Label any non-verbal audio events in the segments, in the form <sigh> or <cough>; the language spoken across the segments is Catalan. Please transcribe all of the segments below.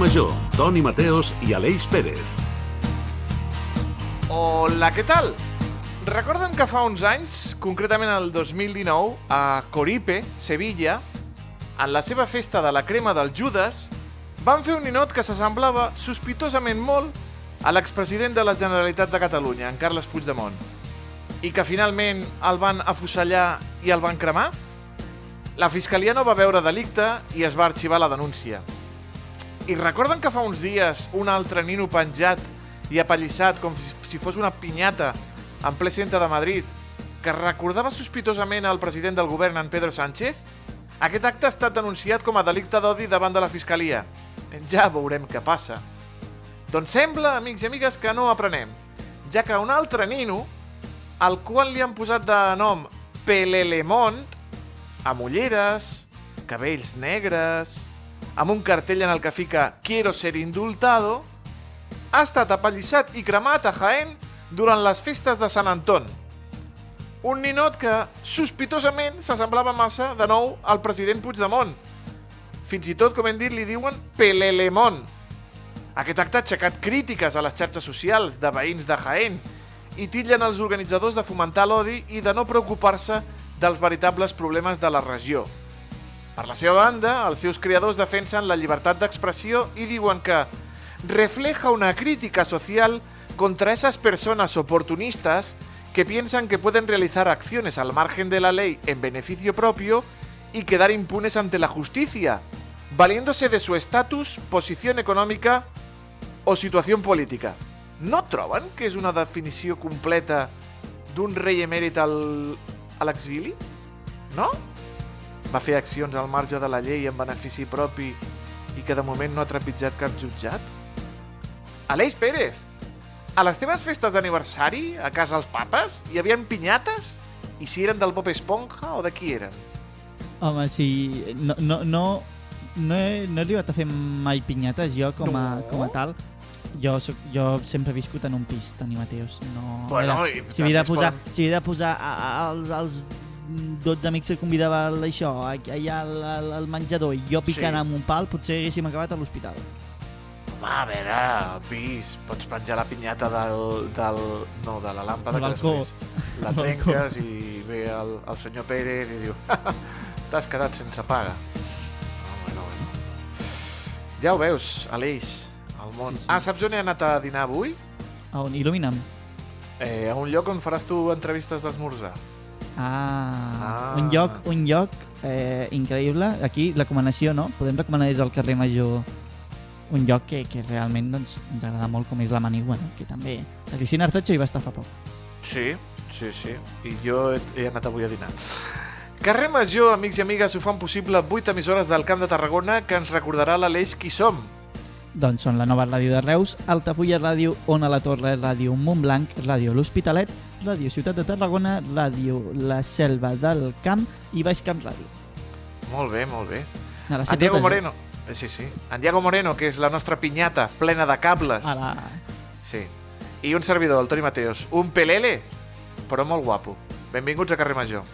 Major, Toni Mateos i Aleix Pérez. Hola, què tal? Recorden que fa uns anys, concretament el 2019, a Coripe, Sevilla, en la seva festa de la crema del Judas, van fer un ninot que s'assemblava sospitosament molt a l'expresident de la Generalitat de Catalunya, en Carles Puigdemont, i que finalment el van afusellar i el van cremar? La Fiscalia no va veure delicte i es va arxivar la denúncia. I recorden que fa uns dies un altre nino penjat i apallissat com si fos una pinyata en ple centre de Madrid que recordava sospitosament al president del govern, en Pedro Sánchez? Aquest acte ha estat denunciat com a delicte d'odi davant de la Fiscalia. Ja veurem què passa. Doncs sembla, amics i amigues, que no aprenem, ja que un altre nino, al qual li han posat de nom Pelelemont, amb ulleres, cabells negres, amb un cartell en el que fica Quiero ser indultado, ha estat apallissat i cremat a Jaén durant les festes de Sant Anton. Un ninot que, sospitosament, s'assemblava massa de nou al president Puigdemont. Fins i tot, com hem dit, li diuen Pelelemont. Aquest acte ha aixecat crítiques a les xarxes socials de veïns de Jaén i titllen els organitzadors de fomentar l'odi i de no preocupar-se dels veritables problemes de la regió. Per la seva banda, els seus creadors defensen la llibertat d'expressió i diuen que refleja una crítica social contra esas personas oportunistas que piensan que pueden realizar acciones al margen de la ley en beneficio propio y quedar impunes ante la justicia, valiéndose de su estatus, posición econòmica o situació política. No troben que és una definició completa d'un rei emèrit al, a l'exili? No? Va fer accions al marge de la llei en benefici propi i que de moment no ha trepitjat cap jutjat? Aleix Pérez, a les teves festes d'aniversari, a casa els papes, hi havia pinyates? I si eren del Bob Esponja o de qui eren? Home, sí, no, no, no, no, he, no he arribat a fer mai pinyates jo com a, No? com a tal. Jo, soc, jo sempre he viscut en un pis, Toni Mateus. No, Bueno, era- si havia de posar, poden- si havia de posar a, a, als, als 12 amics que convidava a això, allà al, al, al menjador, i jo picant Sí. amb un pal, potser haguéssim acabat a l'hospital. Home, a veure, pis, pots penjar la pinyata del... del no, de la làmpada, Del que balcó. després la trenques i ve el, el senyor Pérez i diu t'has quedat sense paga. Oh, bueno, bueno. Ja ho veus, Aleix, al món. Sí, sí. Ah, saps on he anat a dinar avui? A on? Il·lumina'm. Eh, a un lloc on faràs tu entrevistes d'esmorzar. Ah, Ah. un lloc, un lloc eh, increïble. Aquí, recomanació, no? Podem recomanar des del carrer Major un lloc que, que realment doncs, ens agrada molt, com és la Manigua, no? que també... La Cristina Artacho hi va estar fa poc. Sí, sí, sí. I jo he, he anat avui a dinar. Carrer Major, amics i amigues, ho fan possible 8 emissores del Camp de Tarragona que ens recordarà l'Aleix qui som. Doncs són la nova ràdio de Reus, Altafulla Ràdio, Ona la Torre, Ràdio Montblanc, Ràdio L'Hospitalet, Ràdio Ciutat de Tarragona, Ràdio La Selva del Camp i Baix Camp Ràdio. Molt bé, molt bé. En Diego Moreno. Eh, Sí, sí. En Diego Moreno, que és la nostra pinyata plena de cables. A la... Sí. I un servidor, el Toni Mateos. Un pelele, però molt guapo. Benvinguts a Carrer Major.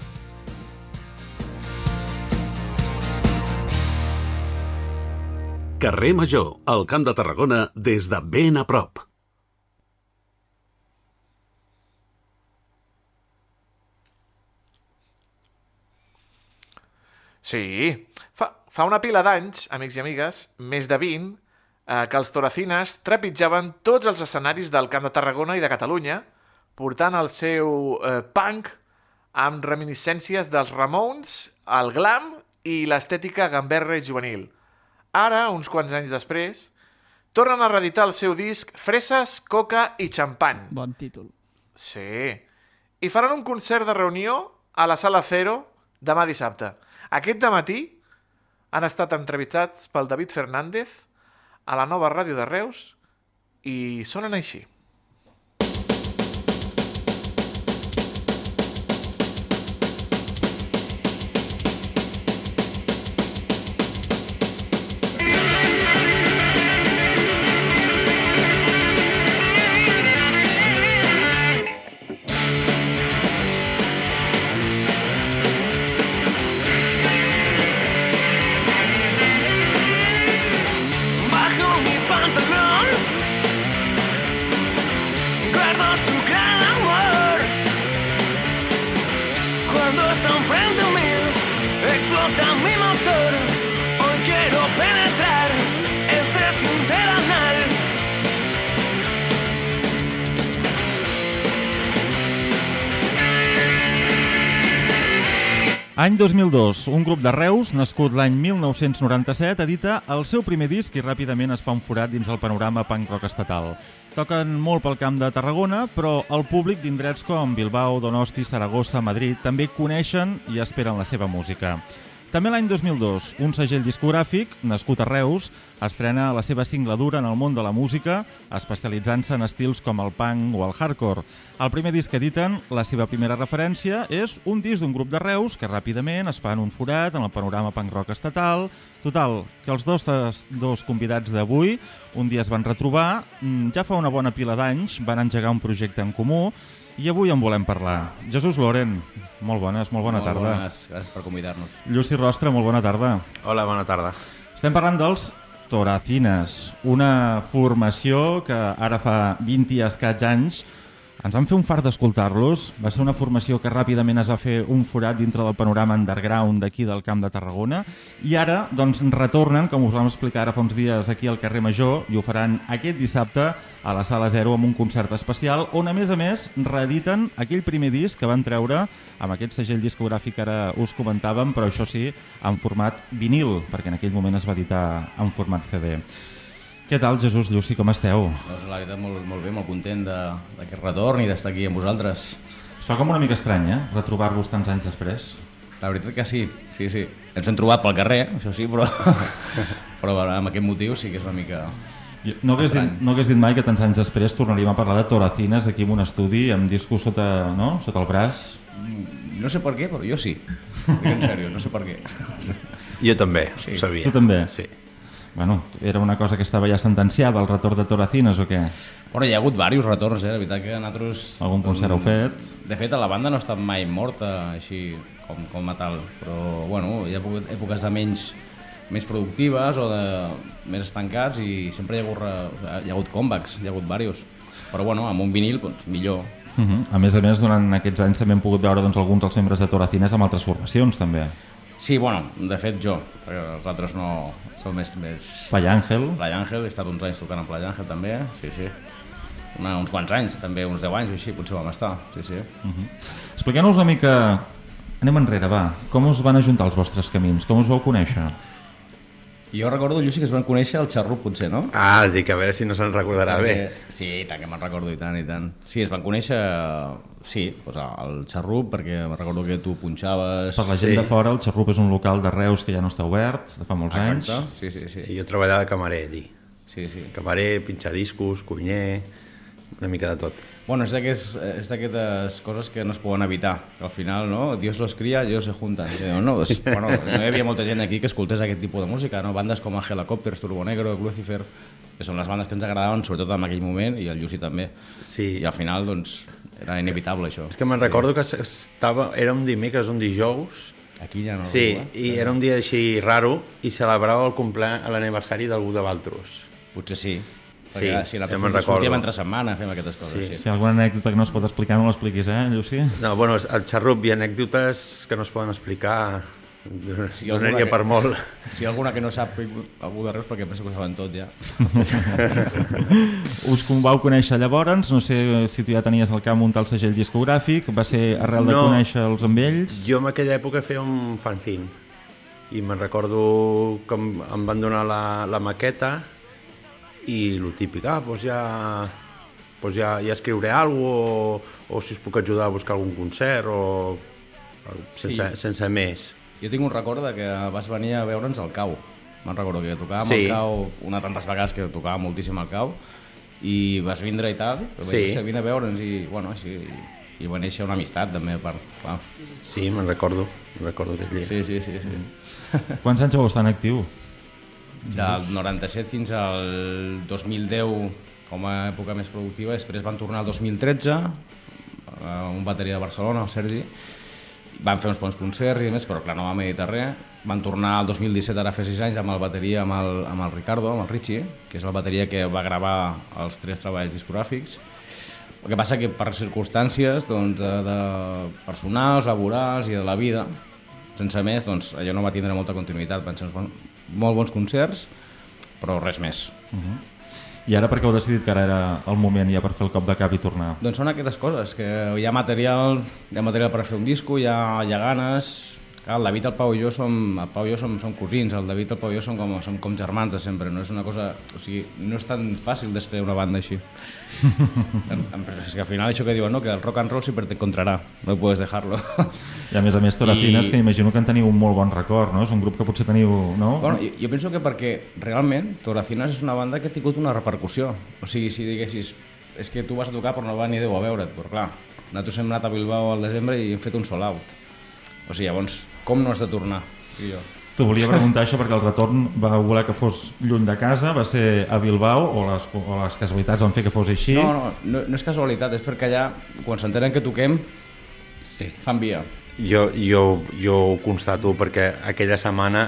Carrer Major, al Camp de Tarragona, des de ben a prop. Sí. Fa, fa una pila d'anys, amics i amigues, més de 20, eh, que els toracines trepitjaven tots els escenaris del Camp de Tarragona i de Catalunya, portant el seu eh, punk amb reminiscències dels Ramones, el glam i l'estètica gamberra i juvenil. Ara, uns quants anys després, tornen a reeditar el seu disc Freses, Coca i Champany. Bon títol. Sí. I faran un concert de reunió a la Sala Cero demà dissabte. Aquest de matí han estat entrevistats pel David Fernández a la nova ràdio de Reus i sonen així. Any 2002, un grup de Reus, nascut l'any 1997, edita el seu primer disc i ràpidament es fa un forat dins el panorama punk rock estatal. Toquen molt pel camp de Tarragona, però el públic d'indrets com Bilbao, Donosti, Saragossa, Madrid també coneixen i esperen la seva música. També l'any 2002, un segell discogràfic, nascut a Reus, estrena la seva singladura en el món de la música, especialitzant-se en estils com el punk o el hardcore. El primer disc que editen, la seva primera referència, és un disc d'un grup de Reus que ràpidament es fan un forat en el panorama punk rock estatal. Total, que els dos, dos convidats d'avui un dia es van retrobar, mm, ja fa una bona pila d'anys, van engegar un projecte en comú i avui en volem parlar. Jesús Loren, molt bones, molt bona molt tarda. Bones, gràcies per convidar-nos. Lluci Rostra, molt bona tarda. Hola, bona tarda. Estem parlant dels Toracines, una formació que ara fa 20 i escaig anys ens vam fer un fart d'escoltar-los. Va ser una formació que ràpidament es va fer un forat dintre del panorama underground d'aquí del Camp de Tarragona i ara doncs, retornen, com us vam explicar ara fa uns dies aquí al carrer Major, i ho faran aquest dissabte a la Sala Zero amb un concert especial on, a més a més, reediten aquell primer disc que van treure amb aquest segell discogràfic que ara us comentàvem, però això sí, en format vinil, perquè en aquell moment es va editar en format CD. Què tal, Jesús Lluci, com esteu? Doncs la veritat, molt, molt bé, molt content de- d'aquest retorn i d'estar aquí amb vosaltres. Es fa com una mica estrany, eh? Retrobar-vos tants anys després. La veritat que sí, sí, sí. Ens hem trobat pel carrer, això sí, però, <laughs> però amb aquest motiu sí que és una mica... No hagués, dit, no hagués dit mai que tants anys després tornaríem a parlar de toracines aquí en un estudi amb discos sota, no? sota el braç. No sé per què, però jo sí. En sèrio, no sé per què. Jo també, Sí. ho sabia. Tu també? Sí. Bueno, era una cosa que estava ja sentenciada, el retorn de toracines o què? Bueno, hi ha hagut diversos retorns, eh? La veritat que nosaltres... Algun concert heu fet? De fet, la banda no ha estat mai morta, així com, com a tal, però bueno, hi ha hagut èpoques de menys més productives o de més estancats i sempre hi ha hagut, hi ha hagut comebacks, hi ha hagut diversos. Però bueno, amb un vinil, doncs, millor. Uh -huh. A més a més, durant aquests anys també hem pogut veure doncs, alguns dels membres de Toracines amb altres formacions, també. Sí, bueno, de fet jo, perquè els altres no són més... més... Play Àngel, Play Àngel, he estat uns anys tocant amb Play Àngel també, sí, sí. Una, uns quants anys, també uns 10 anys o així, potser vam estar, sí, sí. expliqueu-nos una mica... Anem enrere, va. Com us van ajuntar els vostres camins? Com us vau conèixer? Jo recordo, Lluci, que es van conèixer al Xarrup, potser, no? Ah, dic, a veure si no se'n recordarà bé. Perquè- Sí, i tant que me'n recordo, i tant, i tant. Sí, es van conèixer, sí, doncs al Xarrup, perquè recordo que tu punxaves... Per la gent Sí. de fora, el Xarrup és un local de Reus que ja no està obert, de fa molts anys. Exacte, sí, sí, sí. I jo treballava de camarer, di. sí, sí. Camarer, pinxar discos, cuiner, una mica de tot. Bueno, és d'aquestes és coses que no es poden evitar. Al final, no? Dios los cría, ellos se juntan. I, no, doncs, bueno, no hi havia molta gent aquí que escoltés aquest tipus de música, no? Bandes com Helicopters, Turbo Negro, Lucifer, que són les bandes que ens agradaven, sobretot en aquell moment, i el Lluci també. Sí. I al final, doncs, era inevitable això. És que me'n recordo que estava, era un dimecres, un dijous, Aquí ja no... sí, eh? i era un dia així raro i celebrava l'aniversari d'algú de Valtros. Potser sí. Sí, si ja nosaltres me'n sortíem recordo. entre setmana, fem aquestes coses. Sí. Sí. Si alguna anècdota que no es pot explicar, no l'expliquis, eh, Lluci? No, bueno, al xarrup hi ha anècdotes que no es poden explicar, Sí, sí, alguna donaria que- per molt. Si hi ha alguna que no sap algú de res, perquè penso que ho saben tot ja. <laughs> Us com vau conèixer llavors, no sé si tu ja tenies al cap muntar el segell discogràfic, va ser arrel de No. conèixer-los amb ells? Jo en aquella època feia un fanzine i me'n recordo em, em van donar la, la maqueta i el típic, ah, doncs ja, doncs ja, ja escriuré alguna o, o si us puc ajudar a buscar algun concert o sense, Sí. sense més. Jo tinc un record de que vas venir a veure'ns al cau. Me'n recordo que tocàvem Sí. al cau una tantes vegades que tocàvem moltíssim al cau i vas vindre i tal, vaig Sí. vine a veure'ns i, bueno, així, i, i va néixer una amistat també part, clar. Sí, me'n recordo, me'n recordo aquell dia. Sí, sí, sí, sí. Quants anys vau estar en actiu? Del 97 fins al 2010 com a època més productiva, després van tornar al 2013 a un bateria de Barcelona, el Sergi, van fer uns bons concerts i més, però clar, no vam editar res. Van tornar al 2017, ara fa 6 anys, amb el bateria, amb el, amb el Ricardo, amb el Richie, que és la bateria que va gravar els tres treballs discogràfics. El que passa que per circumstàncies doncs, de, de personals, laborals i de la vida, sense més, doncs, allò no va tindre molta continuïtat. Van ser uns molt bons concerts, però res més. I ara per què heu decidit que ara era el moment ja per fer el cop de cap i tornar? Doncs són aquestes coses, que hi ha material, hi ha material per fer un disco, hi ha, hi ha ganes, Clar, el David, el Pau i jo som, el Pau i jo som, som cosins, el David, el Pau i jo som com, som com germans de sempre, no és una cosa... O sigui, no és tan fàcil desfer una banda així. <laughs> En- en- és que al final això que diuen, no? que el rock and roll sempre te encontrarà, no puedes dejarlo. I a més a més, Toracines, I- que imagino que en teniu un molt bon record, no? És un grup que potser teniu, no? Bueno, jo, jo penso que perquè realment Toracines és una banda que ha tingut una repercussió. O sigui, si diguessis, és que tu vas a tocar però no va ni Déu a veure't, però clar, nosaltres hem anat a Bilbao al desembre i hem fet un sold out. O sigui, llavors, com no has de tornar? I jo. T'ho volia preguntar això perquè el retorn va voler que fos lluny de casa, va ser a Bilbao o les, o les casualitats van fer que fos així? No, no, no, no és casualitat, és perquè allà, quan s'entenen que toquem, Sí. fan via. Jo, jo, jo ho constato perquè aquella setmana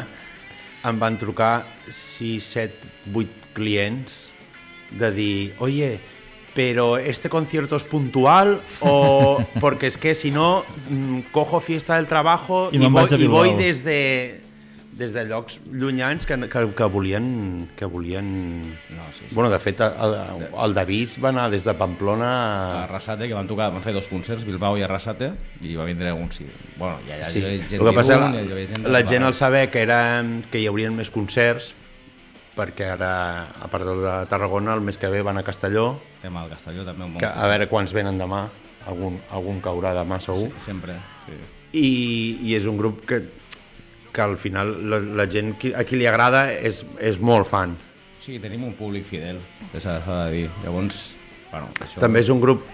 em van trucar 6, 7, 8 clients de dir, oye, pero este concierto es puntual o <laughs> porque es que si no mm, cojo fiesta del trabajo I y, me'n voy, y voy Bilbao." desde, des de llocs llunyans que, que, que volien... Que volien... No, sí, sí. Bueno, de fet, el, el David va anar des de Pamplona A Arrasate, que van tocar, van fer dos concerts, Bilbao i Arrasate, i va vindre un... Sí. Bueno, ja, ja, Sí. ja, gent El que passa, hi havia gent de la gent al saber que, era, que hi haurien més concerts, perquè ara, a part de Tarragona, el mes que ve van a Castelló, Fem al Castelló també un bon que a veure quants venen demà, algun, algun caurà demà segur, Sí, sempre. Sí. i, i és un grup que, que al final la, la gent a qui li agrada és, és molt fan. sí, tenim un públic fidel, que s'ha s'ha de dir. Llavors, bueno, això... També és un grup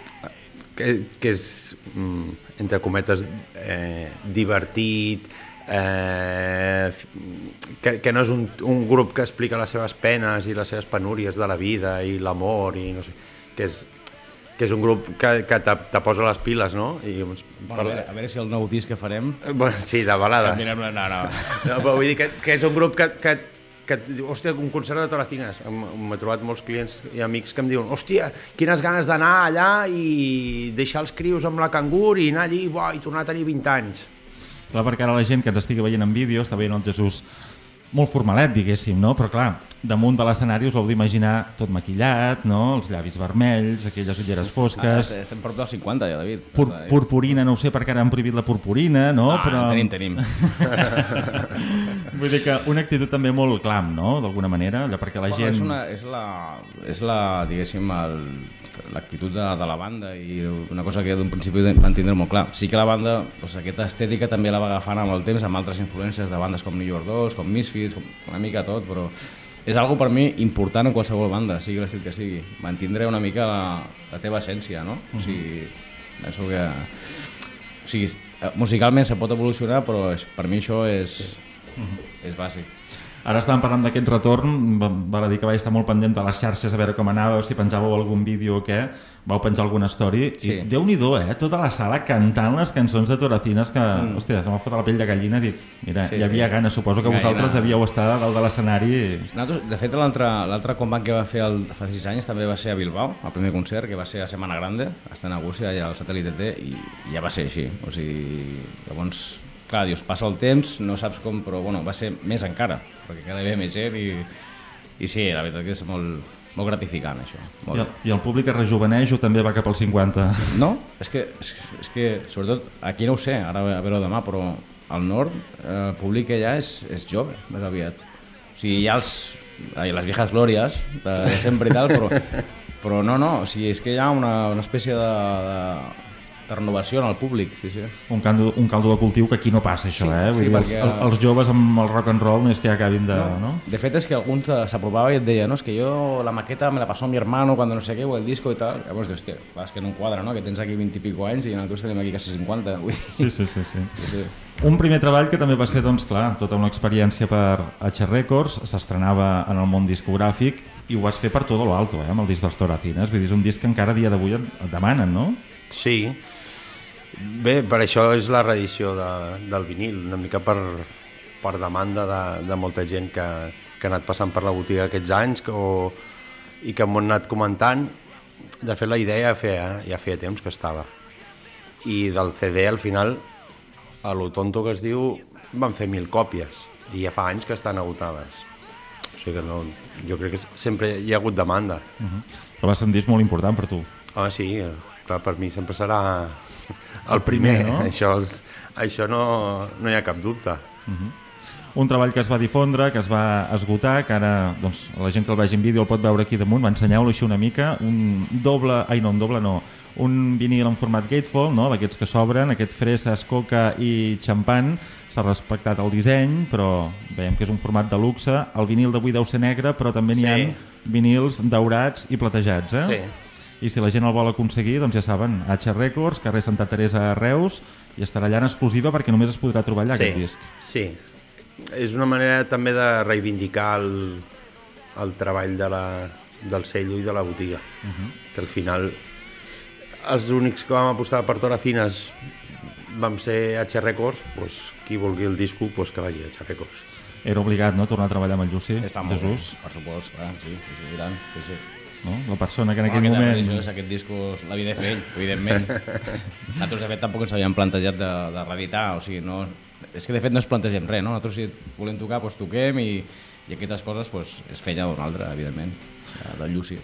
que, que és, mm, entre cometes, eh, divertit, eh, que, que no és un, un grup que explica les seves penes i les seves penúries de la vida i l'amor i no sé, que és, que és un grup que, que te, te posa les piles, no? I, doncs, Bueno, a, veure, a veure si el nou disc que farem... Bueno, sí, de balades. Canviarem la... No, no. <laughs> No, però vull dir que, que és un grup que, que, que hòstia, un concert de Toracines. M'he trobat molts clients i amics que em diuen hòstia, quines ganes d'anar allà i deixar els crios amb la cangur i anar allí buah, i tornar a tenir 20 anys. Clar, perquè ara la gent que ens estigui veient en vídeo està veient el Jesús molt formalet, diguéssim, no? Però clar, damunt de l'escenari us l'heu d'imaginar tot maquillat, no? Els llavis vermells, aquelles ulleres Ah, fosques, estem prop dels 50 ja, David. pur purpurina, no ho sé perquè ara han prohibit la purpurina, no? Ah, Però tenim, tenim. <laughs> vull dir que una actitud també molt clam, no? D'alguna manera, allò perquè la Bueno, gent... és, una, és la, és la diguéssim, l'actitud de, de la banda i una cosa que d'un principi van tindre molt clar. Sí que la banda, doncs, aquesta estètica també la va agafant amb el temps, amb altres influències de bandes com New York 2, com Misfits, com una mica tot, però és algo per mi important en qualsevol banda, sigui l'estil que sigui. Mantindre una mica la, la teva essència, no? O sigui, penso que... O sigui, eh, musicalment se pot evolucionar, però és, per mi això és, és bàsic. Ara estàvem parlant d'aquest retorn, va- val a dir que vaig estar molt pendent de les xarxes a veure com anava, si penjàveu algun vídeo o què, vau penjar alguna story, Sí. i Déu-n'hi-do, eh? Tota la sala cantant les cançons de Toracines que, mm. hòstia, se m'ha fotut la pell de gallina, dic, mira, Sí, hi havia sí. gana, suposo que Gallina. vosaltres devíeu estar a dalt de l'escenari... Nosaltres, de fet, l'altre combat que va fer el, fa 6 anys també va ser a Bilbao, el primer concert, que va ser a Semana Grande, a Estenagúcia, allà al satèl·lit ET, i, i ja va ser així. O sigui, llavors, clar, dius, passa el temps, no saps com, però bueno, va ser més encara, perquè cada vegada més gent i, i sí, la veritat que és molt, molt gratificant, això. I Molt. el, I el públic es rejuveneix o també va cap als 50? <laughs> No, és que, és, és que sobretot aquí no ho sé, ara a veure demà, però al nord eh, el públic ha és, és jove, més aviat. O sigui, hi ha els, les viejas glòries de, de sempre i tal, però, <laughs> però no, no, o sigui, és que hi ha una, una espècie de, de, de renovació en el públic, sí, sí. Un caldo, un caldo de cultiu que aquí no passa, això, Sí, eh? Vull sí, dir, els, perquè- els joves amb el rock and roll no és que acabin de... No? De fet és que alguns eh, s'apropava i et deia no, és que jo la maqueta me la pasó mi hermano cuando no sé qué, o el disco i tal. Llavors dius, hòstia, clar, és que no em quadra, no? Que tens aquí 20 i pico anys i nosaltres tenim aquí quasi 50. <laughs> Vull dir, Sí, sí, sí, sí. sí, sí. Un primer treball que també va ser, doncs, clar, tota una experiència per H Records, s'estrenava en el món discogràfic i ho vas fer per tot lo alto, eh, amb el disc dels Toracines. Vull dir, és un disc que encara a dia d'avui et demanen, no? Sí. Bé, per això és la reedició de, del vinil, una mica per, per demanda de, de molta gent que, que ha anat passant per la botiga aquests anys que, o, i que m'ho han anat comentant. De fet, la idea ja feia, ja feia temps que estava. I del CD, al final, a lo tonto que es diu, van fer mil còpies i ja fa anys que estan agotades. O sigui que no, jo crec que sempre hi ha hagut demanda. Uh -huh. Però va ser un disc molt important per tu. Ah, sí, clar, per mi sempre serà el primer, <laughs> no? Això, és, això no, no hi ha cap dubte. Un treball que es va difondre, que es va esgotar, que ara doncs, la gent que el vegi en vídeo el pot veure aquí damunt, m'ensenyeu-lo així una mica, un doble, ai no, un doble no, un vinil en format gatefold, no? d'aquests que s'obren, aquest freses, coca i xampan, s'ha respectat el disseny, però veiem que és un format de luxe, el vinil d'avui deu ser negre, però també n'hi Sí. ha vinils daurats i platejats, eh? Sí. I si la gent el vol aconseguir, doncs ja saben, H Records, carrer Santa Teresa a Reus, i estarà allà en exclusiva perquè només es podrà trobar allà sí, aquest disc. Sí, és una manera també de reivindicar el, el treball de la, del cello i de la botiga, uh -huh. que al final els únics que vam apostar per Torafines vam ser H Records, doncs, qui vulgui el disco doncs, que vagi a H Records. Era obligat, no?, tornar a treballar amb el Lluci, Està molt Jesús, bé, per supost, clar, sí, sí, sí, tant, sí, sí. No? la persona que en No, aquell aquest, moment... És aquest disco l'havia de fer ell, evidentment. <laughs> Nosaltres, de fet, tampoc ens havíem plantejat de, de reeditar, o sigui, no... És que, de fet, no ens plantegem res, no? Nosaltres, si volem tocar, doncs toquem i, i aquestes coses doncs, és feina d'un altre, evidentment, de- del Lluci.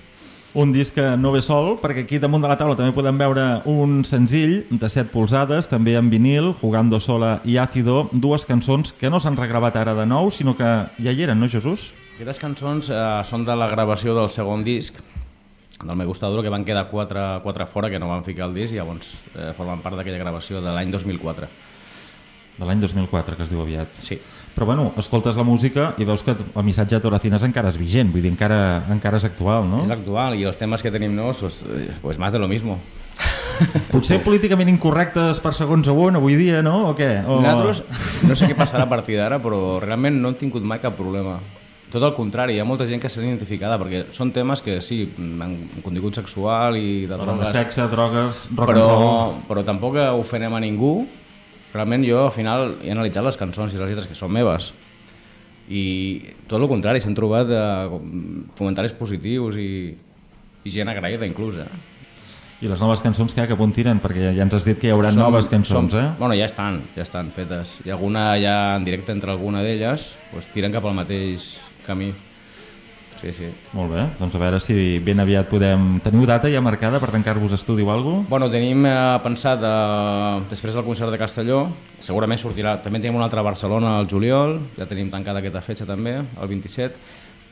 Un disc que no ve sol, perquè aquí damunt de la taula també podem veure un senzill de 7 polzades, també en vinil, Jugando sola i Ácido, dues cançons que no s'han regravat ara de nou, sinó que ja hi eren, no, Jesús? Aquestes cançons eh, són de la gravació del segon disc, del Me Gusta Duro, que van quedar quatre, quatre fora, que no van ficar al disc, i llavors eh, formen part d'aquella gravació de l'any 2004. De l'any 2004, que es diu aviat. Sí. Però bueno, escoltes la música i veus que el missatge de Toracines encara és vigent, vull dir, encara, encara és actual, no? És actual, i els temes que tenim nous, pues, eh, pues más de lo mismo. <laughs> Potser políticament incorrectes per segons a on, avui dia, no? O què? O... Nosaltres, no sé què passarà a partir d'ara, però realment no hem tingut mai cap problema. Tot el contrari, hi ha molta gent que s'ha identificada, perquè són temes que sí, amb contingut sexual i de de drogues, sexe, drogues, rock però, and roll... però tampoc ofenem a ningú. Realment jo al final he analitzat les cançons i les lletres que són meves i tot el contrari, s'han trobat eh, comentaris positius i, i gent agraïda inclús. Eh? I les noves cançons que, que apunt tiren? Perquè ja ens has dit que hi haurà Som- noves cançons, som, eh? Bueno, ja estan, ja estan fetes. I alguna ja en directe entre alguna d'elles, doncs tiren cap al mateix camí. Sí, sí. Molt bé, doncs a veure si ben aviat podem... Teniu data ja marcada per tancar-vos estudi o alguna cosa? Bueno, tenim eh, pensat, eh, després del concert de Castelló, segurament sortirà, també tenim un altre a Barcelona al juliol, ja tenim tancada aquesta fetge també, el 27,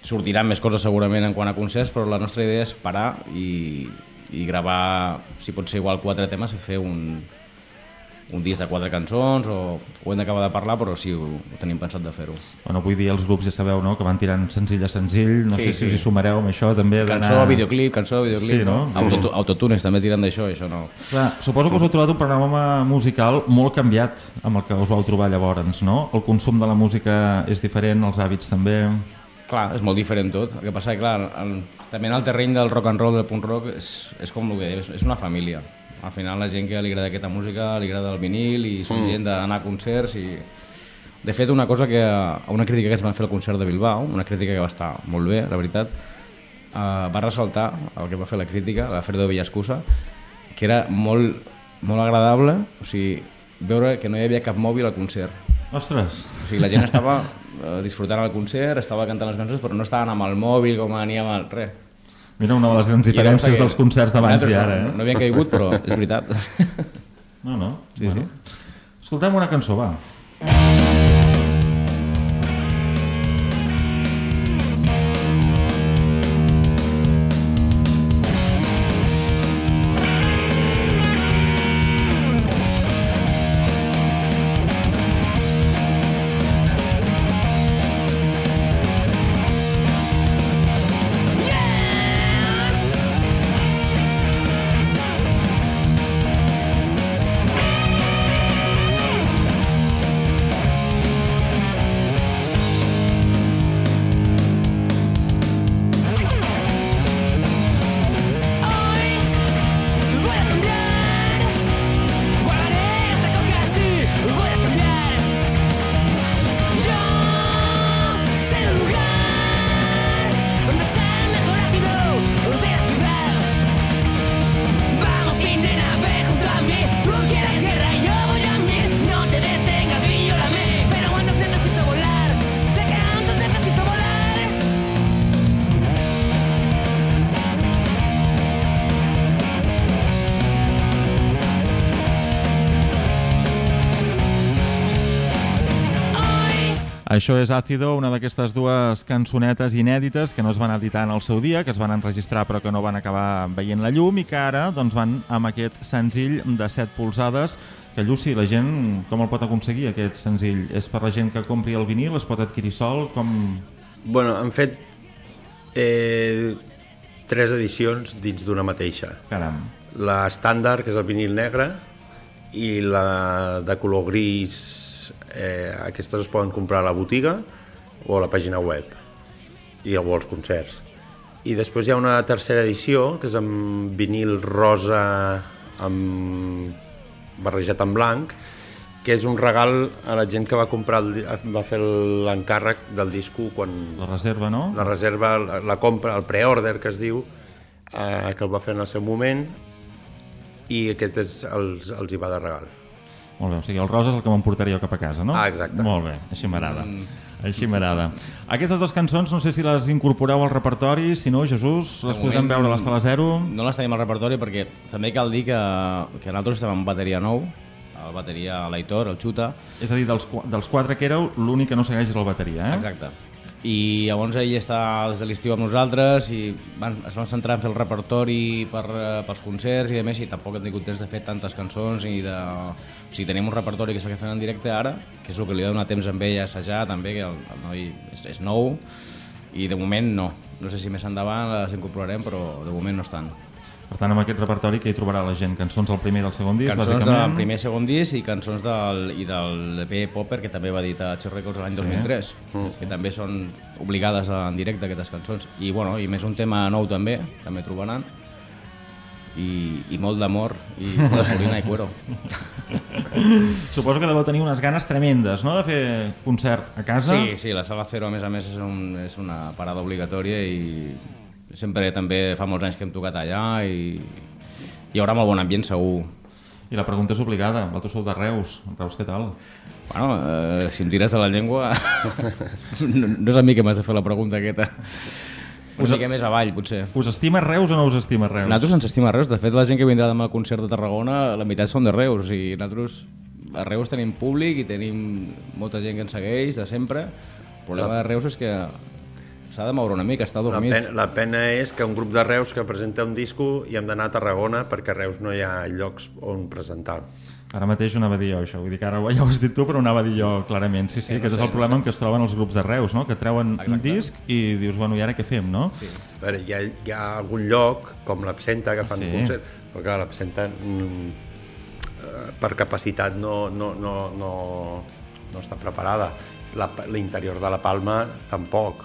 sortiran més coses segurament en quant a concerts, però la nostra idea és parar i, i gravar, si pot ser igual quatre temes, i fer un, un disc de quatre cançons, o ho hem d'acabar de parlar, però sí, ho, ho tenim pensat de fer-ho. Bueno, avui dia els grups ja sabeu, no?, que van tirant senzill a senzill, no Sí, sé si sí. us hi sumareu amb això també. Cançó, videoclip, cançó, videoclip, Sí, no? Autotu- autotunes també tiren d'això, això no... Clar, suposo que us heu trobat un panorama musical molt canviat amb el que us vau trobar llavors, no? El consum de la música és diferent, els hàbits també... Clar, és molt diferent tot. El que passa que, clar, el, també en el terreny del rock and roll, del punk rock, és, és com el que és, és una família. Al final la gent que li agrada aquesta música, li agrada el vinil i són mm. gent d'anar a concerts i... De fet, una cosa que... Una crítica que es van fer al concert de Bilbao, una crítica que va estar molt bé, la veritat, eh, va ressaltar el que va fer la crítica, la Fredo Villascusa, que era molt, molt agradable, o sigui, veure que no hi havia cap mòbil al concert. Ostres! O sigui, la gent estava eh, disfrutant el concert, estava cantant les cançons, però no estaven amb el mòbil com aníem al... res. Mira una de les grans diferències que dels concerts d'abans i ara, No, eh? no havien caigut, però és veritat. No, no? Sí, sí. Escoltem una cançó, va. Yeah! Això és Ácido, una d'aquestes dues cançonetes inèdites que no es van editar en el seu dia, que es van enregistrar però que no van acabar veient la llum i que ara doncs, van amb aquest senzill de 7 polzades que Lluci, la gent com el pot aconseguir aquest senzill? És per la gent que compri el vinil, es pot adquirir sol? Com... Bueno, han fet eh, tres edicions dins d'una mateixa. Caram. La estàndard, que és el vinil negre, i la de color gris, eh, aquestes es poden comprar a la botiga o a la pàgina web i o als concerts. I després hi ha una tercera edició, que és amb vinil rosa amb barrejat en blanc, que és un regal a la gent que va comprar el, va fer l'encàrrec del disco quan La reserva, no? la reserva, la, la compra, el pre-order que es diu, eh, que el va fer en el seu moment i aquest és, els, els hi va de regal. Molt bé, o sigui, el rosa és el que m'emportaria jo cap a casa, no? Ah, exacte. Molt bé, així m'agrada. Així m'agrada. Aquestes dues cançons, no sé si les incorporeu al repertori, si no, Jesús, les moment, veure a la sala zero. No les tenim al repertori perquè també cal dir que, que nosaltres estem amb bateria nou, el bateria l'Aitor, el Xuta, És a dir, dels, dels quatre que éreu, l'únic que no segueix és el bateria, eh? Exacte. I llavors ell està des de l'estiu amb nosaltres i van, es van centrar en fer el repertori per, eh, pels concerts i a més i tampoc hem tingut temps de fer tantes cançons i de... O sigui, tenim un repertori que s'ha fet en directe ara, que és el que li ha donat temps amb ell a assajar també, que el, el noi és, és nou i de moment no. No sé si més endavant les incorporarem, però de moment no estan. Per tant, amb aquest repertori que hi trobarà la gent? Cançons del primer i del segon disc, Cançons bàsicament? del primer i segon disc i cançons del, i del EP Popper, que també va editar H Records l'any 2003, que també són obligades en directe aquestes cançons. I, bueno, i més un tema nou també, també trobaran. I, i molt d'amor i de Corina i Cuero. <laughs> Suposo que deveu tenir unes ganes tremendes, no?, de fer concert a casa. Sí, sí, la Sala Cero a més a més és, un, és una parada obligatòria i sempre també fa molts anys que hem tocat allà i hi haurà molt bon ambient segur. I la pregunta és obligada. Vosaltres sou de Reus. Reus, què tal? Bueno, eh, si em tires de la llengua, <laughs> no, no és a mi que m'has de fer la pregunta aquesta. Una mica més avall, potser. Us estima Reus o no us estima Reus? Nosaltres ens estima Reus. De fet, la gent que vindrà demà al concert de Tarragona, la meitat són de Reus. I nosaltres a Reus tenim públic i tenim molta gent que ens segueix de sempre. El problema de Reus és que s'ha de moure una mica, està La dormit. pena, la pena és que un grup de Reus que presenta un disco i hem d'anar a Tarragona perquè a Reus no hi ha llocs on presentar. Ara mateix ho anava a dir jo, això. Vull dir que ara ja ho has dit tu, però ho anava a dir jo clarament. Sí, sí, aquest és el problema en què es troben els grups de Reus, no? Que treuen un disc i dius, bueno, i ara què fem, no? Sí. A veure, hi ha, hi ha algun lloc, com l'Absenta, que fan Sí. concert, però clar, l'Absenta mm, eh, per capacitat no, no, no, no, no està preparada. La- L'interior de la Palma tampoc.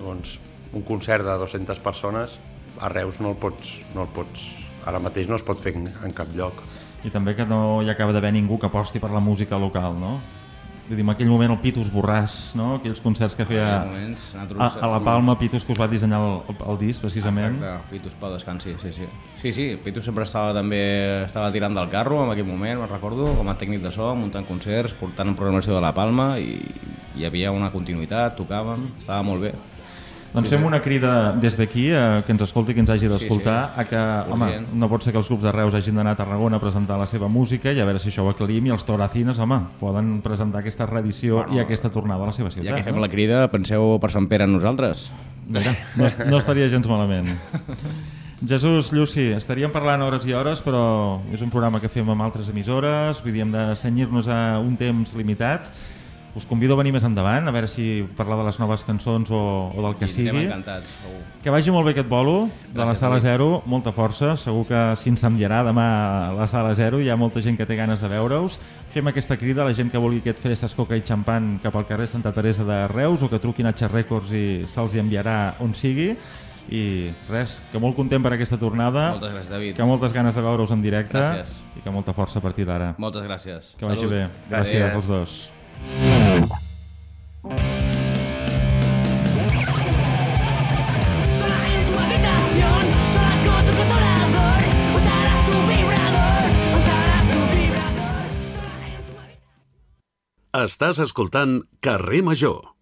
Doncs un concert de 200 persones a Reus no el pots, no el pots ara mateix no es pot fer en, en cap lloc. I també que no hi acaba d'haver ningú que aposti per la música local, no? Vull dir, en aquell moment el Pitus Borràs, no? Aquells concerts que feia En moments, a, a la Palma, Pitus, que us va dissenyar el, el disc, precisament. Exacte, Pitus Pau descansi, sí, sí. Sí, sí, Pitus sempre estava també estava tirant del carro en aquell moment, me'n recordo, com a tècnic de so, muntant concerts, portant programació de la Palma i hi havia una continuïtat, tocàvem, estava molt bé. Doncs fem una crida des d'aquí, eh, que ens escolti, que ens hagi d'escoltar, Sí, sí. a que, home, Urgent. no pot ser que els grups de Reus hagin d'anar a Tarragona a presentar la seva música i a veure si això ho aclarim i els Toracines, home, poden presentar aquesta reedició Bueno, i aquesta tornada a la seva ciutat. Ja que fem no? la crida, penseu per Sant Pere en nosaltres. Mira, no, no estaria gens malament. Jesús, Lluci, estaríem parlant hores i hores, però és un programa que fem amb altres emissores, vull dir, hem de senyir-nos a un temps limitat. Us convido a venir més endavant, a veure si parlar de les noves cançons o, o del que I sigui. encantats, segur. Que vagi molt bé aquest bolo de la Gràcies, Sala. Zero, molta força, segur que s'incendiarà demà a la Sala Zero, hi ha molta gent que té ganes de veure-us. Fem aquesta crida a la gent que vulgui aquest frestes coca i xampan cap al carrer Santa Teresa de Reus o que truquin a H Records i se'ls enviarà on sigui. I res, que molt content per aquesta tornada, Moltes gràcies, David. que moltes ganes de veure-us en directe Gràcies. i que molta força a partir d'ara. Moltes gràcies. Que vagi Salut. bé. Gràcies Adéu. als dos. Estàs escoltant Carrer Major.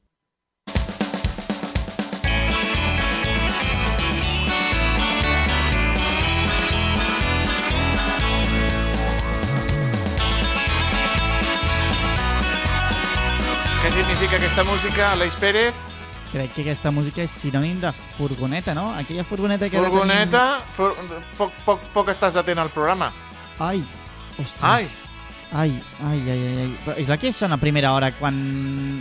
Significa aquesta música, Aleix Pérez. Crec que aquesta música és sinònim de furgoneta, no? Aquella furgoneta que Furgoneta, fur... poc, poc, poc estàs atent al programa. Tenim... Ai, ostres. Ai. Ai, ai, ai, ai. Però és la que sona a primera hora quan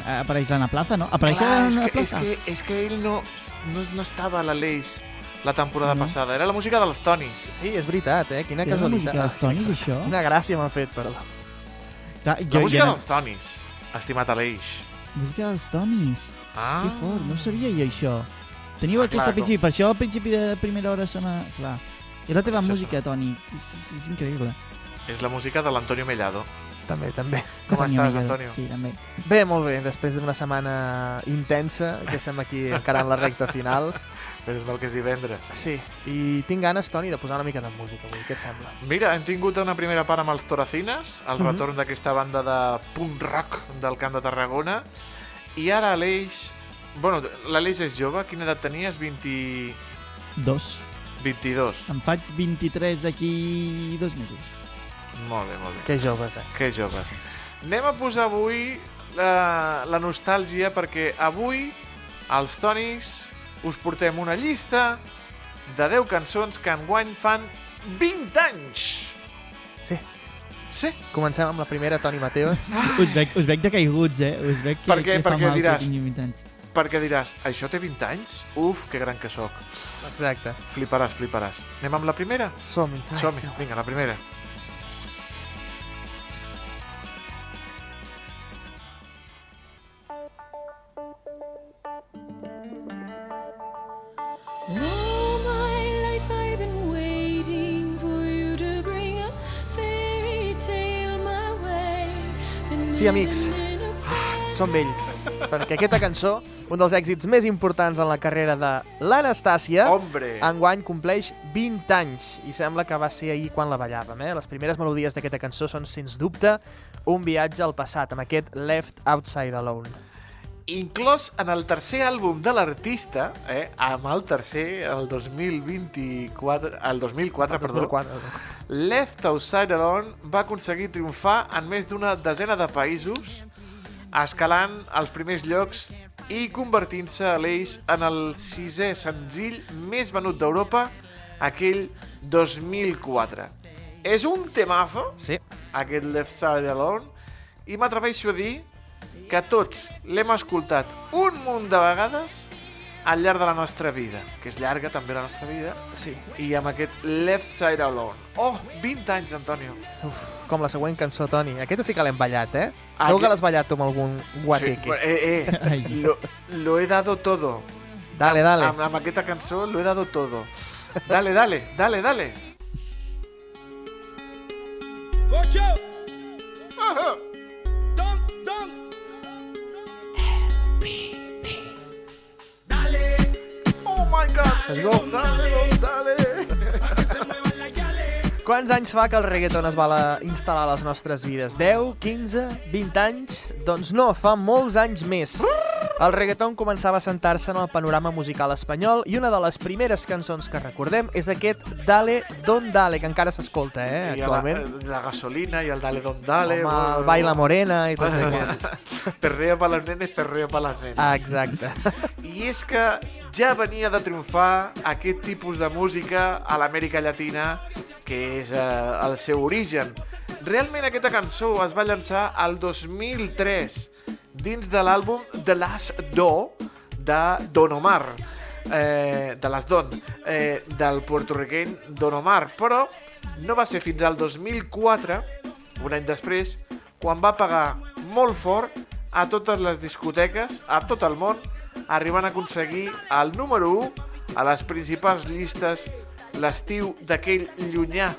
eh, apareix l'Anna Plaza, no? Apareix Clar, és, que, és, Plaza? que, és que ell no, no, no estava a l'Aleix la temporada No. passada. Era la música dels Tonis. Sí, és veritat, eh? Quina Era la casualitat. música dels Tonis, això? Quina gràcia m'ha fet, perdó. Clar, La jo, música jo, dels Tonis, estimat Aleix. Música dels Tonis. Ah, Que fort, no sabia jo, això. Teniu Ah, aquesta clar, principi, per això al principi de primera hora sona... Clar. És la teva Això música, Toni. És, és, és increïble. és la música de l'Antonio Mellado. També, també. Com Antonio estàs, Mellado. Antonio? Sí, també. Bé, molt bé, després d'una setmana intensa, que estem aquí encarant la recta final. Menys mal que és divendres. Sí, i tinc ganes, Toni, de posar una mica de música avui, què et sembla? Mira, hem tingut una primera part amb els Toracines, el Mhm. retorn d'aquesta banda de punk rock del Camp de Tarragona, i ara Aleix... Bueno, l'Aleix és jove, quina edat tenies? 20... Dos. 22. Em faig 23 d'aquí dos mesos. Molt bé, molt bé. Que joves, eh? Que joves. Anem a posar avui la, la nostàlgia perquè avui els Tonis us portem una llista de 10 cançons que enguany fan 20 anys. Sí. Sí. Comencem amb la primera, Toni Mateos. Us veig, us veig de caiguts, eh? Us veig que, Per què? que Perquè mal diràs- que tingui 20 anys. Perquè diràs, això té 20 anys? Uf, que gran que sóc. Exacte. Fliparàs, fliparàs. Anem amb la primera? Som-hi. Som-hi, vinga, la primera. Amics. living in a Som vells. Perquè aquesta cançó, un dels èxits més importants en la carrera de l'Anastàcia, enguany compleix 20 anys i sembla que va ser ahir quan la ballàvem. Eh? Les primeres melodies d'aquesta cançó són, sens dubte, un viatge al passat, amb aquest Left Outside Alone. Inclòs en el tercer àlbum de l'artista, eh, amb el tercer, el 2024, el 2004, perdó, 2004. Left Outside Alone va aconseguir triomfar en més d'una desena de països, escalant els primers llocs i convertint-se a l'eix en el sisè senzill més venut d'Europa aquell 2004. És un temazo, Sí. aquest Left Side Alone, i m'atreveixo a dir que tots l'hem escoltat un munt de vegades al llarg de la nostra vida, que és llarga també la nostra vida, Sí. i amb aquest Left Side Alone. Oh, 20 anys, Antonio. Uf, com la següent cançó, Toni. Aquesta sí que l'hem ballat, eh? Ah, Segur que que- l'has ballat tu amb algun guateque. bueno, eh, eh, <laughs> lo, lo he dado todo. Dale, dale. Amb, amb aquesta cançó lo he dado todo. Dale, dale, dale, dale. Ah, Oh Let's go. Dale, dale. Quants anys fa que el reggaeton es va la, instal·lar a les nostres vides? 10, 15, 20 anys? Doncs no, fa molts anys més. El reggaeton començava a sentar-se en el panorama musical espanyol i una de les primeres cançons que recordem és aquest Dale Don Dale, que encara s'escolta, eh, I actualment. La, la gasolina i el dale, don, dale. Home, el Baila Morena i tots <laughs> aquests. perreo para los nenes, perreo para las nenes. Ah, exacte. I és que ja venia de triomfar aquest tipus de música a l'Amèrica Llatina, que és eh, el seu origen. Realment aquesta cançó es va llançar al 2003 dins de l'àlbum The Last Do de Don Omar, eh, de Las Don, eh, del puertorriqueny Don Omar, però no va ser fins al 2004, un any després, quan va pagar molt fort a totes les discoteques, a tot el món, arribant a aconseguir el número 1 a les principals llistes l'estiu d'aquell llunyà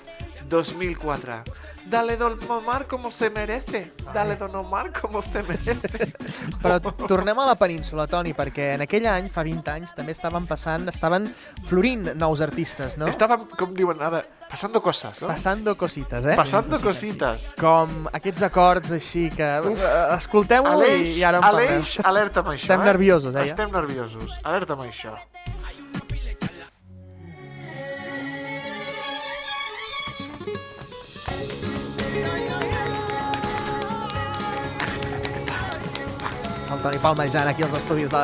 2004. Dale Don Omar como se merece. Dale Don Omar como se merece. <laughs> Però tornem a la península, Toni, perquè en aquell any, fa 20 anys, també estaven passant, estaven florint nous artistes, no? Estàvem, com diuen ara, passando cosas, no? Passando cosites, eh? Pasando cositas. Com aquests acords així que... Uf. eh, Escolteu-ho Aleix, i, i ara en parlem. Aleix, alerta amb això, Estem eh? nerviosos, eh, ja? Estem nerviosos. Alerta amb això. el Toni palmejant aquí als estudis de,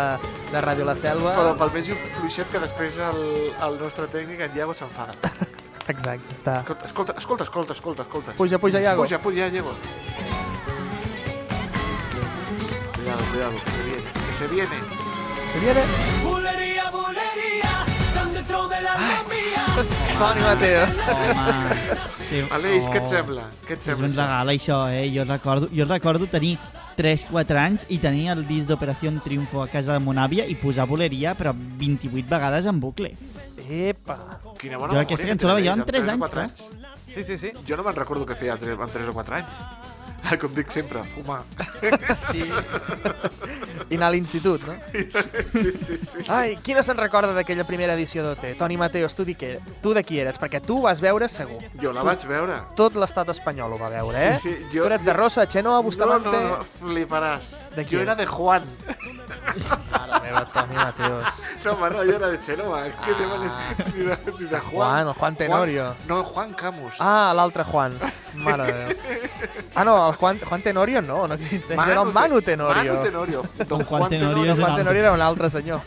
de Ràdio La Selva. Però pel més fluixet que després el, el nostre tècnic, en Iago, s'enfada. Exacte, està... Escolta, escolta, escolta, escolta, escolta. Puja, puja, Iago. Puja, puja, Iago. Cuidado, cuidado, que se viene, que se viene. Se viene Bulería, bulería, tan dentro de la mía. Toni <laughs> Mateo. Home, <laughs> Aleix, què et oh, sembla? Què et És sembla? un regal, això, eh? Jo recordo, jo recordo tenir 3-4 anys i tenir el disc d'Operació Triunfo a casa de mon àvia i posar boleria, però 28 vegades en bucle. Epa. Quina bona Jo aquesta cançó la que veia amb tres o anys, quatre clar. Sí, sí, sí. Jo no me'n recordo què feia tre- amb 3 o 4 anys. Com dic sempre, fumar. Sí. I anar a l'institut, no? Sí, sí, sí. Ai, qui no se'n recorda d'aquella primera edició d'OT? Toni Mateos, tu, di que, tu de qui eres? Perquè tu ho vas veure segur. Jo la Tu- vaig veure. Tot l'estat espanyol ho va veure, eh? Sí, sí, jo- tu eres de jo- Rosa, Xenoa, No, Bustamante... no, no, fliparàs. De qui jo era de Juan. Mare meva, Toni Mateos. No, home, no, jo era de Xenoa. Ah. Que demanes ni de, ni de Juan. Juan, el Juan Tenorio. Juan, no, Juan Camus. Ah, l'altre Juan. Mare de Déu. Ah, no, el Juan, Juan Tenorio no, no existeix. era el Manu Tenorio. Manu Tenorio. Don Juan Juan Tenorio Tenorio. Juan Tenorio era un altre senyor.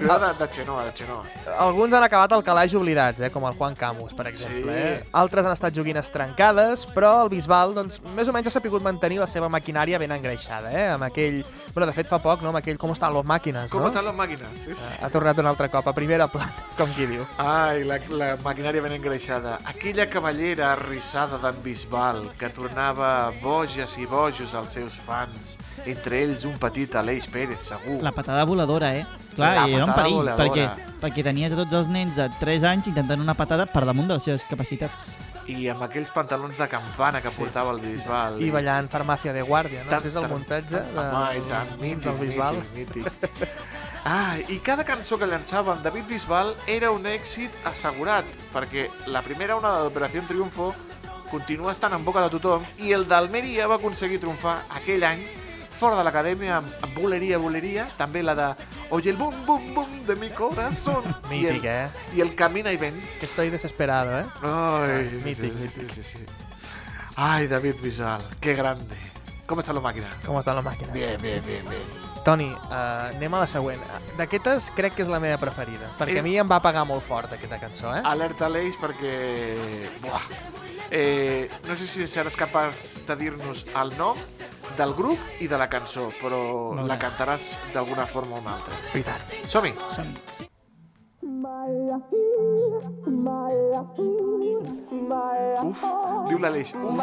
Era de, de Xenoa, de Xenoa. Alguns han acabat al calaix oblidats, eh, com el Juan Camus, per exemple. Sí. Eh? Altres han estat joguines trencades, però el Bisbal, doncs, més o menys ha sapigut mantenir la seva maquinària ben engreixada, eh? Amb aquell... Bueno, de fet, fa poc, no? Amb aquell Com estan les màquines, Com no? estan les màquines? Sí, sí. Ha tornat un altre cop, a primera plana, com qui diu. Ai, la, la maquinària ben engreixada. Aquella cavallera arrissada d'en Bisbal, que tornava boges i bojos als seus fans, entre ells un petit Aleix Pérez, segur. La patada voladora, eh? Clar, La i era un perill, voladora. perquè, perquè tenies a tots els nens de 3 anys intentant una patada per damunt de les seves capacitats. I amb aquells pantalons de campana que portava el Bisbal. I ballant Farmàcia de Guàrdia, no? Tant, Després el tant, muntatge de, Home, i tant, mític, del Bisbal. mític, mític. Ah, i cada cançó que llançava en David Bisbal era un èxit assegurat, perquè la primera onada d'Operació Triunfo continua estant en boca de tothom i el d'Almeria va aconseguir triomfar aquell any fora de l'acadèmia amb, amb Boleria, Boleria, també la de Oye el bum, bum, bum de mi corazón. <laughs> Mític, I el, eh? I el Camina y ven. Que estoy desesperado, eh? Ay, Ah, mític, sí, mític. sí, sí, sí. Ay, David Bisbal, qué grande. ¿Cómo está la máquina? Com estan les màquines? Bien, bien, bien, bien. Toni, uh, anem a la següent. D'aquestes crec que és la meva preferida, perquè És- a mi em va pagar molt fort aquesta cançó, eh? Alerta Aleix perquè... Buah. Eh, no sé si seràs capaç de dir-nos el nom del grup i de la cançó, però Veuràs. la cantaràs d'alguna forma o una altra. Veritat. Som-hi! Som Uf, diu l'Aleix. Uf,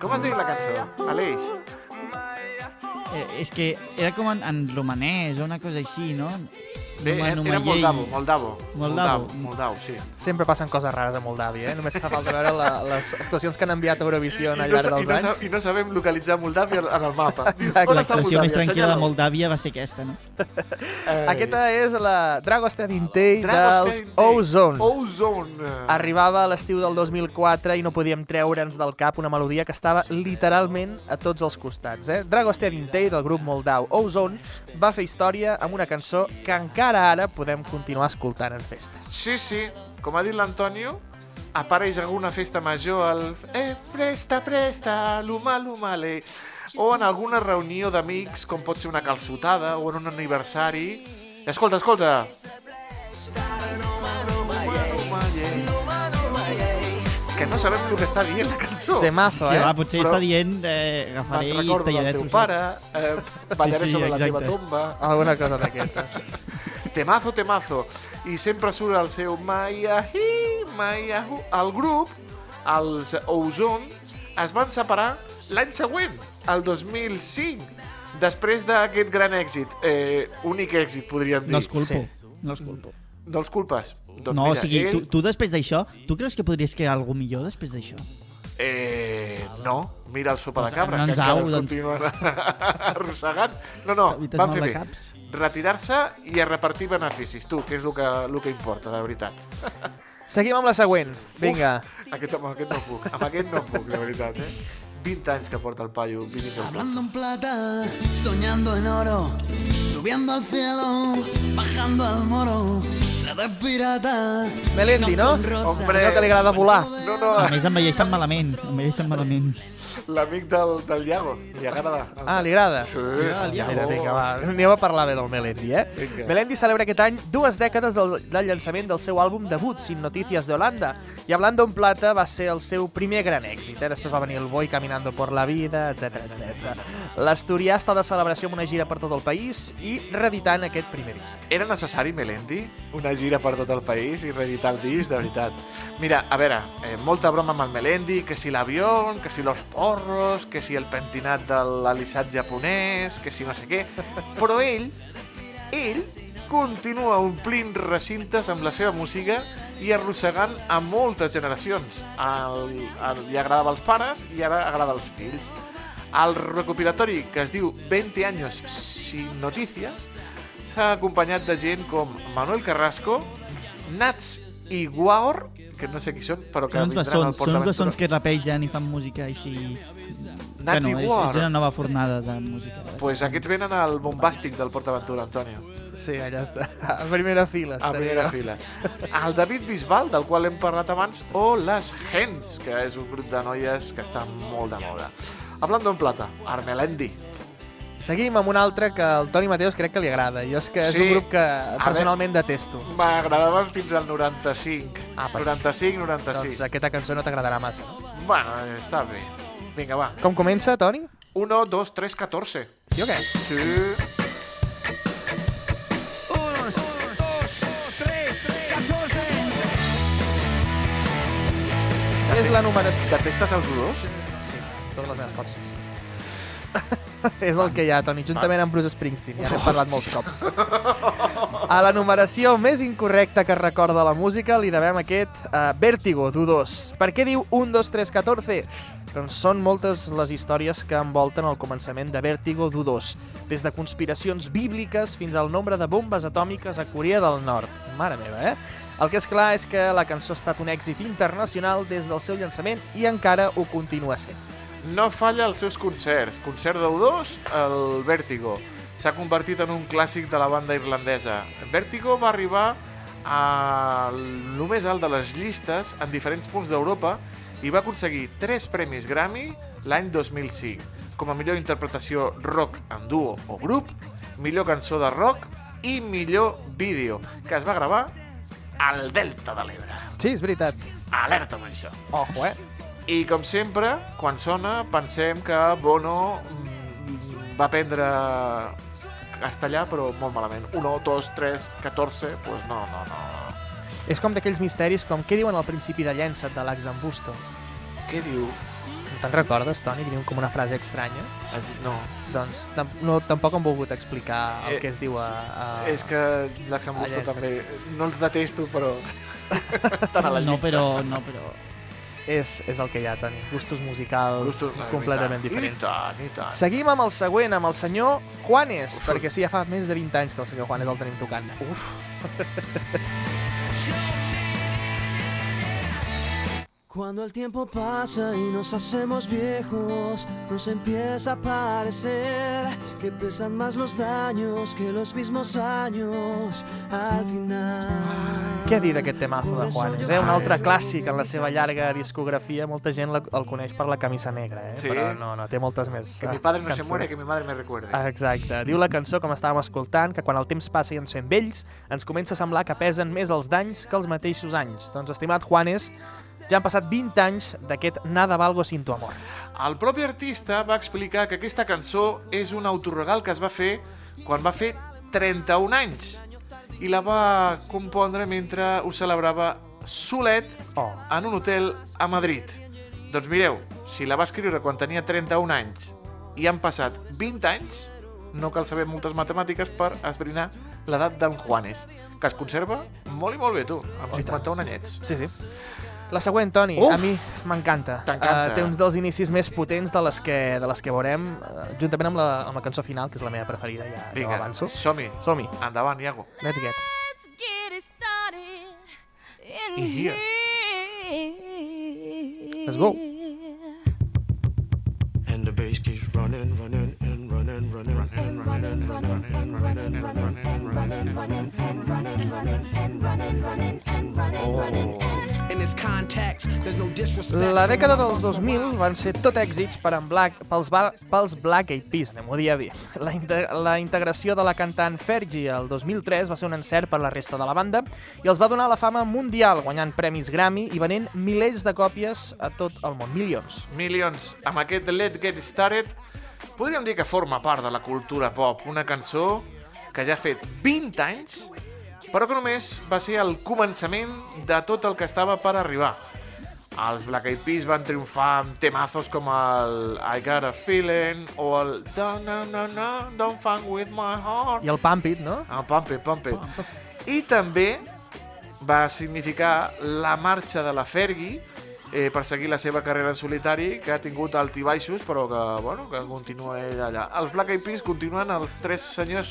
com es diu la cançó? Aleix? Eh, és que era com en, en romanès o una cosa així, no? Bé, Numa- era Numa Moldavo, llei. Moldavo. Moldavo. Moldavo, sí. Sempre passen coses rares a Moldàvia, eh? Només fa falta veure la, les actuacions que han enviat a Eurovisió al llarg dels no, sa- anys. I no sabem localitzar Moldàvia en el mapa. <laughs> Exacte. L'expressió més tranquil·la de. Moldàvia va ser aquesta, no? Eh, Aquesta és la Dragostea Dintei dels Ozone. Ozone. Arribava a l'estiu del 2004 i no podíem treure'ns del cap una melodia que estava literalment a tots els costats. Eh? Dragostea Dintei, del grup moldau Ozone, va fer història amb una cançó que encara ara podem continuar escoltant en festes. Sí, sí, com ha dit l'Antonio, apareix alguna festa major al eh, presta, presta, l'humà, l'humale, o en alguna reunió d'amics, com pot ser una calçotada o en un aniversari. Escolta, escolta. Que no sabem el que està dient la cançó. Temazo, Que eh? va, potser Però- està dient eh, Me'n agafaré i recordo del teu pare, eh, ballaré Sí, sí, sobre la teva exacte. tomba. Alguna cosa d'aquestes. <laughs> Temazo, temazo. I sempre surt el seu Maiahi, Maiahu. El grup, els Ozone, es van separar l'any següent, el 2005, després d'aquest gran èxit. Eh, únic èxit, podríem dir. No els culpo, Sí. no els culpo. No els culpes? Doncs No, mira, o sigui, ell, tu, tu després d'això, tu creus que podries crear alguna millor després d'això? Eh, no, mira el sopa de Doncs, cabra, no que encara au, es doncs. continuen <laughs> arrossegant. No, no, van fer de bé. caps. Retirar-se i a repartir beneficis, tu, que és el que, el que importa, de veritat. <laughs> Seguim amb la següent. Vinga. Aquest, amb aquest no puc, amb aquest no puc, de veritat, eh? 20 anys que porta el paio. Hablando en plata, soñando en oro, subiendo al cielo, bajando al moro. Melendi, no? Hombre. Senyor que li agrada volar. No, no, A més, envelleixen malament. Envelleixen malament. l'amic del, del Iago. Li agrada. Ah, li agrada? Sí. Mira, vinga, va, anem a parlar bé del Melendi, eh? Vinga. Melendi celebra aquest any dues dècades del, del llançament del seu àlbum debut, Sin Noticias de Holanda, i Hablando en Plata va ser el seu primer gran èxit, eh? Després va venir El Boi Caminando por la Vida, etc etc. L'Asturià està de celebració amb una gira per tot el país i reeditant aquest primer disc. Era necessari, Melendi, una gira per tot el país i reeditar el disc, de veritat. Mira, a veure, eh, molta broma amb el Melendi, que si l'avió, que si los porros, que si el pentinat de l'alissat japonès, que si no sé què... Però ell, ell continua omplint recintes amb la seva música i arrossegant a moltes generacions. El, el, li agradava als pares i ara agrada als fills. El recopilatori que es diu 20 años sin noticias s'ha acompanyat de gent com Manuel Carrasco, Nats i Guaor, que no sé qui són, però que vindran al bessons, són PortAventura. que rapegen i fan música així... Nats i és, és Guaor. una nova fornada de música. Pues aquests venen al bombàstic del PortAventura, Antonio. Sí, allà està. <laughs> A primera fila. A primera fila. El David Bisbal, del qual hem parlat abans, o les Gens, que és un grup de noies que està molt de moda. Hablando en plata, Armelendi. Seguim amb un altre que el Toni Mateos crec que li agrada. Jo és que és Sí. un grup que personalment detesto. M'agradava fins al 95. Ah, pues- 95, 96. Doncs aquesta cançó no t'agradarà massa, no? Bueno, està bé. Vinga, va. Com comença, Toni? 1, 2, 3, 14. Sí o què? Sí. És la numeració... Detestes els olors? Sí, totes les meves forces. <laughs> és el que hi ha, Toni, juntament amb Bruce Springsteen. Ja n'hem parlat molts cops. A la numeració més incorrecta que recorda la música li devem aquest uh, Vértigo, d'U2. Per què diu 1, 2, 3, 14? Doncs són moltes les històries que envolten el començament de Vértigo d'U2, des de conspiracions bíbliques fins al nombre de bombes atòmiques a Corea del Nord. Mare meva, eh? El que és clar és que la cançó ha estat un èxit internacional des del seu llançament i encara ho continua sent. No falla els seus concerts. Concert d'U2, el Vértigo. S'ha convertit en un clàssic de la banda irlandesa. Vértigo va arribar a lo més alt de les llistes en diferents punts d'Europa i va aconseguir tres premis Grammy l'any 2005, com a millor interpretació rock en duo o grup, millor cançó de rock i millor vídeo, que es va gravar al Delta de l'Ebre. Sí, és veritat. Alerta amb això. Ojo, eh? I com sempre, quan sona, pensem que Bono mm, va aprendre castellà, però molt malament. 1, 2, 3, 14, doncs pues no, no, no. És com d'aquells misteris com què diuen al principi de Llença't de l'Axambusto. Què diu? No te'n recordes, Toni? Que diuen com una frase estranya. No. Doncs tam no, tampoc han volgut explicar el Eh, que es diu a... a... És que Llença't. també... No els detesto, però... <laughs> Estan a la No, llista. però... No, però... És, és el que hi ha, Toni. Gustos musicals Gustos, eh, completament i tant, diferents. I tant, i tant. Seguim amb el següent, amb el senyor Juanes, perquè sí, ja fa més de 20 anys que el senyor Juanes el tenim tocant. Uf. <laughs> Cuando el tiempo pasa y nos hacemos viejos, nos empieza a parecer que pesan más los daños que los mismos años al final. Què dir d'aquest temazo de Juanes? Eh? Un altre clàssic en la seva llarga discografia. Molta gent la, el coneix per la camisa negra, eh? Sí. però no, no, té moltes més Que eh, mi padre no se cançons. muere, que mi madre me recuerde. Ah, Exacte. Diu la cançó, com estàvem escoltant, que quan el temps passa i ens fem vells, ens comença a semblar que pesen més els danys que els mateixos anys. Doncs, estimat Juanes, ja han passat 20 anys d'aquest Nada valgo sin tu amor. El propi artista va explicar que aquesta cançó és un autoregal que es va fer quan va fer 31 anys i la va compondre mentre ho celebrava solet Oh. en un hotel a Madrid. Doncs mireu, si la va escriure quan tenia 31 anys i han passat 20 anys, no cal saber moltes matemàtiques per esbrinar l'edat d'en Juanes, que es conserva molt i molt bé, tu, amb 51 anyets. Sí, sí. La següent, Toni, Uf! a mi m'encanta. T'encanta. té uns dels inicis més potents de les que, de les que veurem, eh, juntament amb la, amb la cançó final, que és la meva preferida, ja, ja Vinga, avanço. som-hi. Som-hi. Endavant, Iago. Let's get. Let's get it started in here. here. Let's go. And the bass keeps running, running, and running, running, and running. In this context, there's no disrespect. La so dècada when I dels bust 2000 van ser tot èxits per en Black, pels, ba, pels Black Eyed Peas, anem-ho a dir a dir. La, inte, la integració de la cantant Fergie el 2003 va ser un encert per la resta de la banda i els va donar la fama mundial, guanyant premis Grammy i venent milers de còpies a tot el món, milions. Milions. Amb aquest Let's Get Started, podríem dir que forma part de la cultura pop. Una cançó que ja ha fet 20 anys, però que només va ser el començament de tot el que estava per arribar. Els Black Eyed Peas van triomfar amb temazos com el I Got a Feeling o el No, no, no, no, Don't Funk With My Heart. I el Pump It, no? Ah, Pump It, Pump It. I també va significar la marxa de la Fergie eh, per seguir la seva carrera en solitari, que ha tingut altibaixos, però que, bueno, que continua ell allà. Els Black Eyed Peas continuen els tres senyors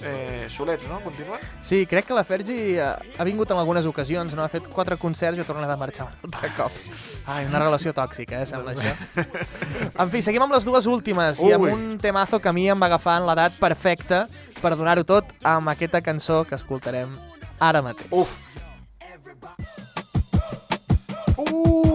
eh, solets, no? Continuen? Sí, crec que la Fergie ha, ha vingut en algunes ocasions, no? Ha fet quatre concerts i ha tornat a marxar <laughs> un altre cop. Ai, una relació tòxica, eh, sembla això. <laughs> En fi, seguim amb les dues últimes i amb Ui. un temazo que a mi em va agafar en l'edat perfecta per donar-ho tot amb aquesta cançó que escoltarem ara mateix. Uf, El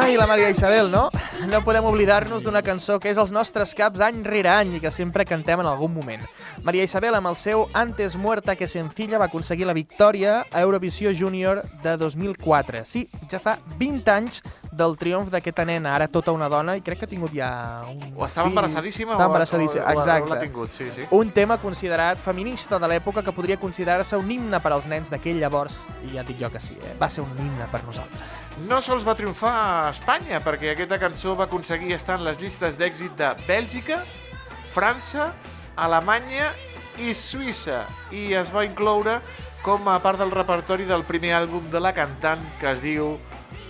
Ai, la Maria Isabel, no? No podem oblidar-nos d'una cançó que és els nostres caps any rere any i que sempre cantem en algun moment. Maria Isabel, amb el seu Antes muerta que sencilla, va aconseguir la victòria a Eurovisió Júnior de 2004. Sí, ja fa 20 anys del triomf d'aquesta nena, ara tota una dona, i crec que ha tingut ja un o estava fill. embarassadíssima Estava o, embarassadíssima, o, o, o exacte. l'ha tingut, sí, sí. Un tema considerat feminista de l'època que podria considerar-se un himne per als nens d'aquell llavors, i ja dic jo que sí, eh? va ser un himne per nosaltres. No sols va triomfar a Espanya, perquè aquesta cançó va aconseguir estar en les llistes d'èxit de Bèlgica, França, Alemanya i Suïssa, i es va incloure com a part del repertori del primer àlbum de la cantant que es diu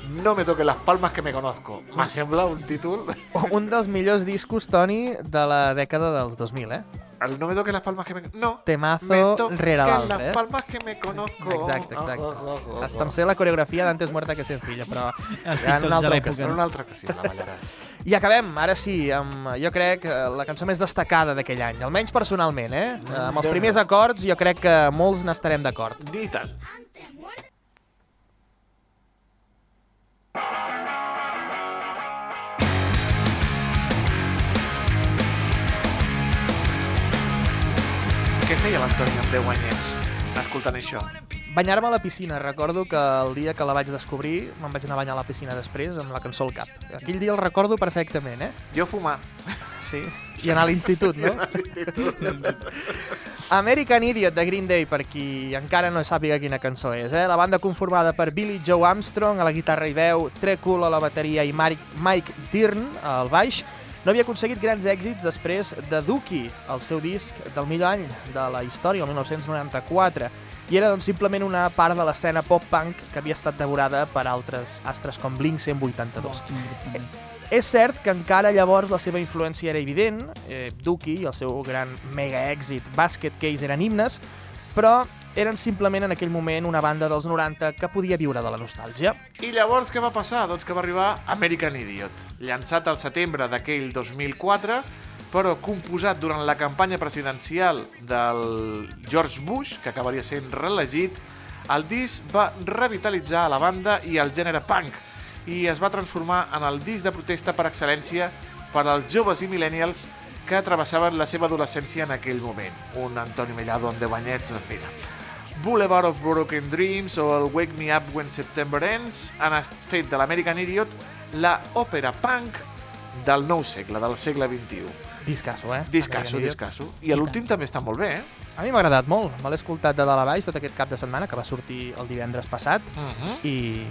No me toque las palmas que me conozco. Me sembla un títol... <laughs> Un dels millors discos, Toni, de la dècada dels 2000, eh? El No me toque las palmas que me... No. Temazo me rere l'altre, las eh? palmas que me conozco. Exacte, exacte. Oh, oh, oh, oh. Hasta em sé la coreografia d'Antes muerta que sencilla, però <laughs> en una de altra l'època. ocasió. En una altra ocasió la ballaràs. I acabem, ara sí, amb, jo crec, eh, la cançó més destacada d'aquell any, almenys personalment, eh? Mm, Amb els primers acords jo crec que molts n'estarem d'acord. Ni tant. Què feia l'Antoni amb 10 anyets escoltant això? Banyar-me a la piscina, recordo que el dia que la vaig descobrir me'n vaig anar a banyar a la piscina després amb la cançó al cap. Aquell dia el recordo perfectament, eh? Jo fumar. Sí. I anar a l'institut, no? <laughs> American Idiot de Green Day, per qui encara no sàpiga quina cançó és. Eh? La banda conformada per Billy Joe Armstrong a la guitarra i veu, Trey Cool a la bateria i Mike, Mike Dirn al baix, no havia aconseguit grans èxits després de Dookie, el seu disc del millor any de la història, el 1994, i era doncs, simplement una part de l'escena pop-punk que havia estat devorada per altres astres com Blink-182. Quin grup també. És cert que encara llavors la seva influència era evident, eh, Dookie i el seu gran mega èxit Basket Case eren himnes, però eren simplement en aquell moment una banda dels 90 que podia viure de la nostàlgia. I llavors què va passar? Doncs que va arribar American Idiot, llançat al setembre d'aquell 2004, però composat durant la campanya presidencial del George Bush, que acabaria sent reelegit, el disc va revitalitzar la banda i el gènere punk, i es va transformar en el disc de protesta per excel·lència per als joves i millennials que travessaven la seva adolescència en aquell moment. Un Antoni Mellado amb 10 anyets, doncs mira, Boulevard of Broken Dreams o el Wake Me Up When September Ends han fet de l'American Idiot la òpera punk del nou segle, del segle XXI. Discasso, eh? Discasso, discasso. I l'últim també està molt bé, eh? A mi m'ha agradat molt, me l'he escoltat de dalt a baix tot aquest cap de setmana, que va sortir el divendres passat, Uh -huh. i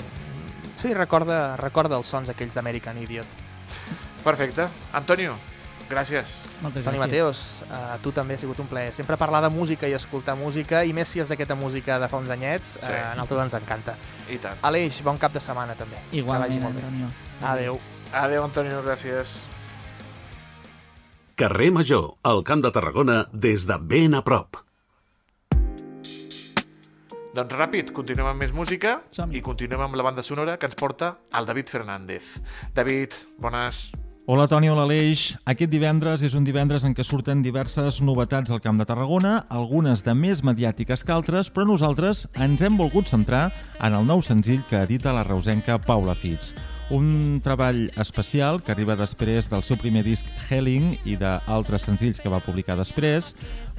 sí, recorda, recorda els sons aquells d'American Idiot. Perfecte. Antonio, gràcies. Moltes Toni gràcies. Mateos, a tu també ha sigut un plaer. Sempre parlar de música i escoltar música, i més si és d'aquesta música de fa uns anyets, Sí. eh, a nosaltres ens encanta. I tant. Aleix, bon cap de setmana també. Que Igualment, vagi molt bé. Antonio. Adéu. Adéu, Antonio, gràcies. Carrer Major, al Camp de Tarragona, des de ben a prop. Doncs ràpid, continuem amb més música i continuem amb la banda sonora que ens porta el David Fernández. David, bones. Hola Toni, hola Aleix. Aquest divendres és un divendres en què surten diverses novetats al Camp de Tarragona, algunes de més mediàtiques que altres, però nosaltres ens hem volgut centrar en el nou senzill que edita la reusenca Paula Fitz. Un treball especial que arriba després del seu primer disc Helling i d'altres senzills que va publicar després,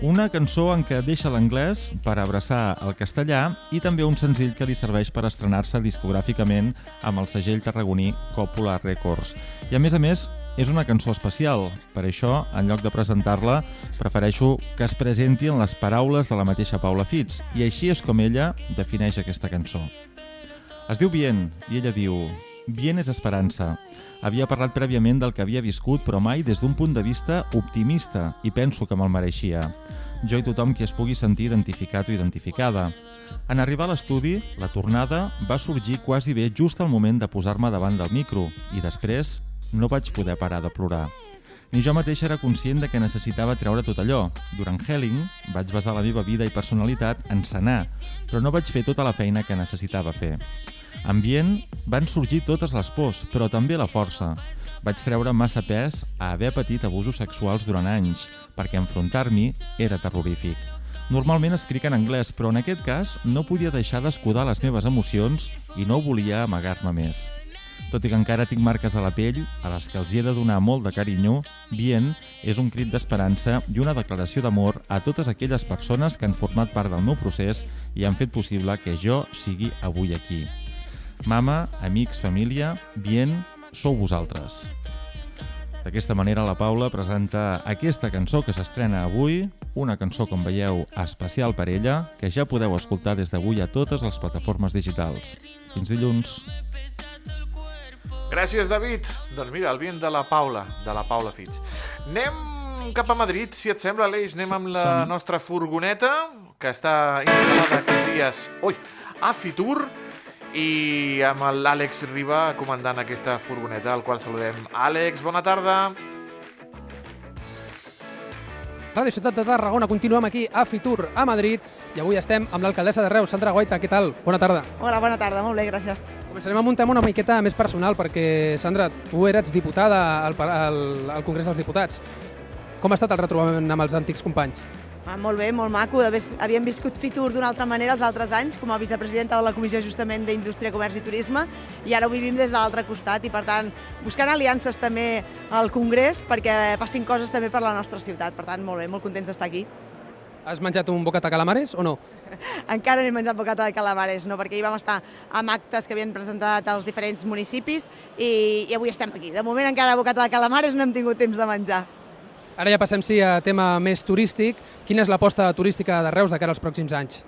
una cançó en què deixa l'anglès per abraçar el castellà i també un senzill que li serveix per estrenar-se discogràficament amb el segell tarragoní Còpula Records. I a més a més, és una cançó especial. Per això, en lloc de presentar-la, prefereixo que es presenti en les paraules de la mateixa Paula Fitz. I així és com ella defineix aquesta cançó. Es diu Bien, i ella diu... Bien és esperança. Havia parlat prèviament del que havia viscut, però mai des d'un punt de vista optimista, i penso que me'l mereixia. Jo i tothom qui es pugui sentir identificat o identificada. En arribar a l'estudi, la tornada va sorgir quasi bé just al moment de posar-me davant del micro, i després no vaig poder parar de plorar. Ni jo mateix era conscient de que necessitava treure tot allò. Durant Helling vaig basar la meva vida i personalitat en sanar, però no vaig fer tota la feina que necessitava fer. Ambient van sorgir totes les pors, però també la força. Vaig treure massa pes a haver patit abusos sexuals durant anys, perquè enfrontar-m'hi era terrorífic. Normalment escric en anglès, però en aquest cas no podia deixar d'escudar les meves emocions i no volia amagar-me més. Tot i que encara tinc marques a la pell, a les que els hi he de donar molt de carinyo, Bien és un crit d'esperança i una declaració d'amor a totes aquelles persones que han format part del meu procés i han fet possible que jo sigui avui aquí. Mama, amics, família, Bien, sou vosaltres. D'aquesta manera la Paula presenta aquesta cançó que s'estrena avui, una cançó, com veieu, especial per ella, que ja podeu escoltar des d'avui a totes les plataformes digitals. Fins dilluns. Gràcies, David. Doncs mira, el vient de la Paula, de la Paula Fitz. Anem cap a Madrid, si et sembla, Aleix. Anem amb la nostra furgoneta, que està instal·lada aquests dies ui, a Fitur, i amb l'Àlex Riba comandant aquesta furgoneta, al qual saludem. Àlex, bona tarda. Ràdio Ciutat de Tarragona, continuem aquí a Fitur, a Madrid, i avui estem amb l'alcaldessa de Reus, Sandra Guaita. Què tal? Bona tarda. Hola, bona tarda, molt bé, gràcies. Començarem amb un tema una miqueta més personal, perquè, Sandra, tu eres diputada al, al, al Congrés dels Diputats. Com ha estat el retrobament amb els antics companys? Ah, molt bé, molt maco. Havíem viscut Fitur d'una altra manera els altres anys, com a vicepresidenta de la Comissió justament d'Indústria, Comerç i Turisme, i ara ho vivim des de l'altre costat, i per tant, buscant aliances també al Congrés perquè passin coses també per la nostra ciutat. Per tant, molt bé, molt contents d'estar aquí. Has menjat un bocat de calamares o no? <laughs> Encara no he menjat bocata de calamares, no, perquè hi vam estar amb actes que havien presentat als diferents municipis i, i avui estem aquí. De moment encara bocata de calamares no hem tingut temps de menjar. Ara ja passem sí a tema més turístic. Quina és l'aposta turística de Reus de cara als pròxims anys?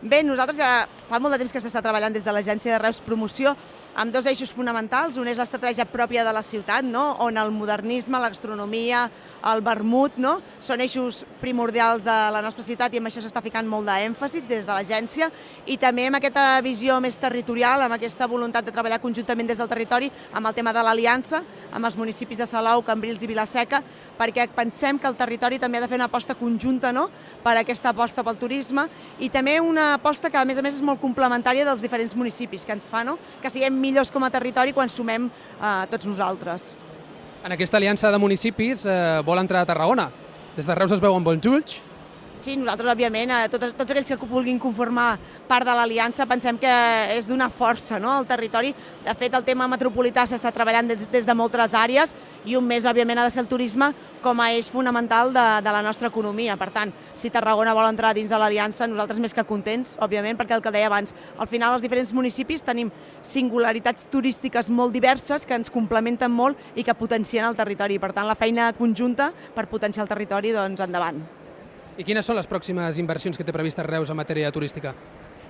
Bé, nosaltres ja fa molt de temps que s'està treballant des de l'Agència de Reus Promoció amb dos eixos fonamentals. Un és l'estratègia pròpia de la ciutat, no? on el modernisme, la gastronomia, el vermut, no? són eixos primordials de la nostra ciutat i amb això s'està ficant molt d'èmfasi des de l'agència i també amb aquesta visió més territorial, amb aquesta voluntat de treballar conjuntament des del territori amb el tema de l'aliança, amb els municipis de Salou, Cambrils i Vilaseca, perquè pensem que el territori també ha de fer una aposta conjunta no? per aquesta aposta pel turisme i també una aposta que a més a més és molt complementària dels diferents municipis que ens fa no? que siguem millors com a territori quan sumem eh, tots nosaltres. En aquesta aliança de municipis eh, vol entrar a Tarragona. Des de Reus es veuen bons ulls. Sí, nosaltres, òbviament, eh, tots, tots aquells que vulguin conformar part de l'aliança pensem que és d'una força no? al territori. De fet, el tema metropolità s'està treballant des, des de moltes àrees i un més, òbviament, ha de ser el turisme com a eix fonamental de, de la nostra economia. Per tant, si Tarragona vol entrar dins de l'aliança, nosaltres més que contents, òbviament, perquè el que deia abans, al final els diferents municipis tenim singularitats turístiques molt diverses que ens complementen molt i que potencien el territori. Per tant, la feina conjunta per potenciar el territori, doncs, endavant. I quines són les pròximes inversions que té prevista Reus en matèria turística?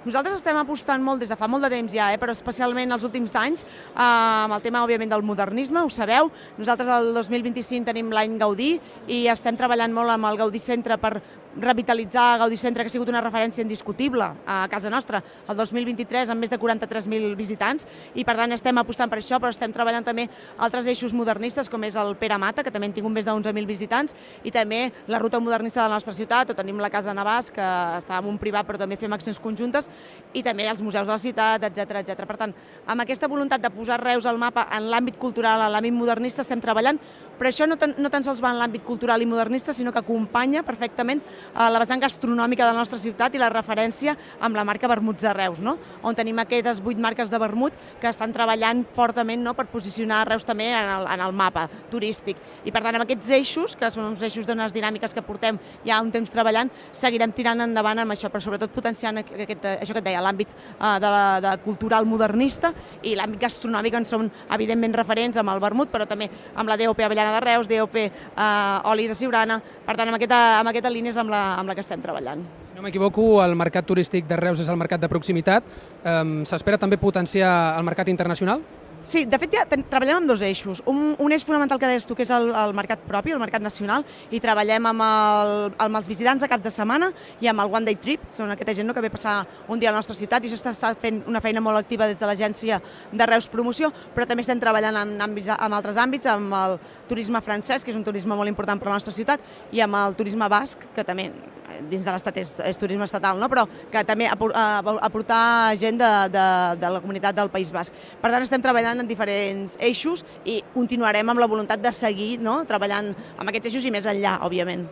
Nosaltres estem apostant molt des de fa molt de temps ja, eh, però especialment els últims anys, eh, amb el tema, òbviament, del modernisme, ho sabeu. Nosaltres el 2025 tenim l'any Gaudí i estem treballant molt amb el Gaudí Centre per revitalitzar Gaudí Centre, que ha sigut una referència indiscutible a casa nostra, el 2023 amb més de 43.000 visitants, i per tant estem apostant per això, però estem treballant també altres eixos modernistes, com és el Pere Mata, que també han tingut més de 11.000 visitants, i també la ruta modernista de la nostra ciutat, o tenim la Casa Navàs, que està en un privat, però també fem accions conjuntes, i també els museus de la ciutat, etc etc. Per tant, amb aquesta voluntat de posar Reus al mapa en l'àmbit cultural, en l'àmbit modernista, estem treballant, però això no tan, no tan sols va en l'àmbit cultural i modernista, sinó que acompanya perfectament eh, la vessant gastronòmica de la nostra ciutat i la referència amb la marca Vermuts de Reus, no? on tenim aquestes vuit marques de vermut que estan treballant fortament no? per posicionar Reus també en el, en el mapa turístic. I per tant, amb aquests eixos, que són uns eixos d'unes dinàmiques que portem ja un temps treballant, seguirem tirant endavant amb això, però sobretot potenciant aquest, això que et deia, l'àmbit eh, de, la, de cultural modernista i l'àmbit gastronòmic on són evidentment referents amb el vermut, però també amb la DOP Avellana de Reus, DOP eh, Oli de Siurana, per tant, amb aquesta, amb aquesta línia és amb la, amb la que estem treballant. Si no m'equivoco, el mercat turístic de Reus és el mercat de proximitat. Um, S'espera també potenciar el mercat internacional? Sí, de fet ja treballem amb dos eixos. Un, un eix fonamental que deies tu, que és el, el mercat propi, el mercat nacional, i treballem amb, el, amb els visitants de cap de setmana i amb el One Day Trip, són aquesta gent no, que ve a passar un dia a la nostra ciutat, i això està, està fent una feina molt activa des de l'agència de Reus Promoció, però també estem treballant en, àmbits, en altres àmbits, amb el turisme francès, que és un turisme molt important per a la nostra ciutat, i amb el turisme basc, que també dins de l'estat és, és turisme estatal, no? però que també eh, aportar gent de, de, de la comunitat del País Basc. Per tant, estem treballant en diferents eixos i continuarem amb la voluntat de seguir no? treballant amb aquests eixos i més enllà, òbviament.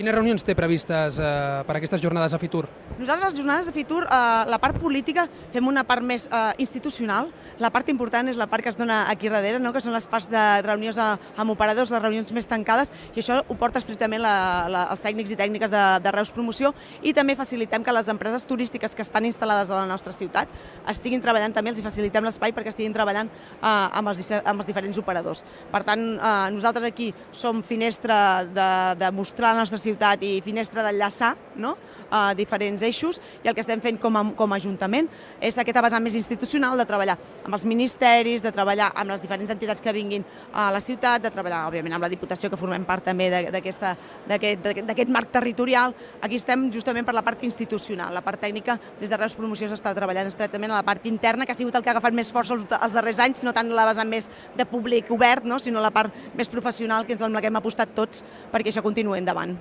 Quines reunions té previstes eh, per aquestes jornades a Fitur? Nosaltres, les jornades de Fitur, eh, la part política, fem una part més eh, institucional. La part important és la part que es dona aquí darrere, no? que són les parts de reunions a, amb operadors, les reunions més tancades, i això ho porta estrictament la, la, els tècnics i tècniques de, de Reus Promoció, i també facilitem que les empreses turístiques que estan instal·lades a la nostra ciutat estiguin treballant també, els hi facilitem l'espai perquè estiguin treballant eh, amb, els, amb els diferents operadors. Per tant, eh, nosaltres aquí som finestra de, de mostrar la nostra ciutat i finestra d'enllaçar no? a diferents eixos i el que estem fent com a, com a Ajuntament és aquesta vessant més institucional de treballar amb els ministeris, de treballar amb les diferents entitats que vinguin a la ciutat, de treballar, òbviament, amb la Diputació, que formem part també d'aquest marc territorial. Aquí estem justament per la part institucional. La part tècnica, des de Reus Promoció, s'està treballant estretament a la part interna, que ha sigut el que ha agafat més força els, els darrers anys, no tant la vessant més de públic obert, no? sinó la part més professional, que és amb la que hem apostat tots perquè això continuï endavant.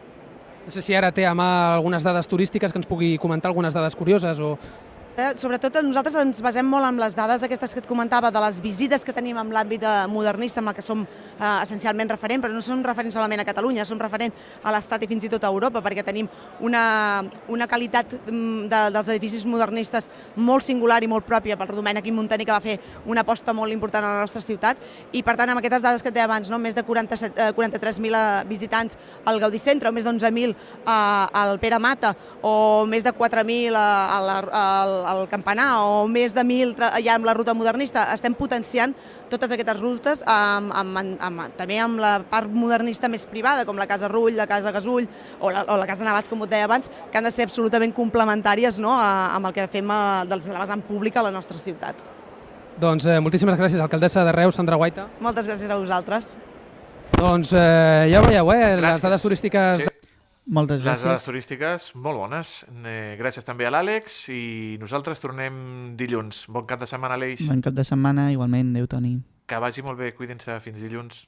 No sé si ara té a mà algunes dades turístiques que ens pugui comentar algunes dades curioses o... Eh, Sobretot nosaltres ens basem molt en les dades aquestes que et comentava de les visites que tenim en l'àmbit eh, modernista amb el que som eh, essencialment referent, però no som referents solament a Catalunya, som referent a l'Estat i fins i tot a Europa, perquè tenim una, una qualitat mm, de, dels edificis modernistes molt singular i molt pròpia pel Domènec i Montani, que va fer una aposta molt important a la nostra ciutat, i per tant amb aquestes dades que et deia abans, no? més de 47, eh, 43.000 visitants al Gaudí Centre, o més d'11.000 eh, al Pere Mata, o més de 4.000 a, a la, al, al Campanar, o més de 1.000 tra- ja amb la ruta modernista. Estem potenciant totes aquestes rutes amb, amb, amb, amb, també amb la part modernista més privada, com la Casa Rull, la Casa Gasull o la, o la Casa Navàs, com et deia abans, que han de ser absolutament complementàries no? a, amb el que fem a, dels de la vessant pública a la nostra ciutat. Doncs eh, moltíssimes gràcies, alcaldessa de Reus, Sandra Guaita. Moltes gràcies a vosaltres. Doncs eh, ja ho veieu, eh? Les Gràcies. dades turístiques... Sí. Moltes Les dades gràcies. turístiques molt bones. Eh, gràcies també a l'Àlex i nosaltres tornem dilluns. Bon cap de setmana, Aleix. Bon cap de setmana, igualment. Adéu, Toni. Que vagi molt bé. Cuidin-se. Fins dilluns.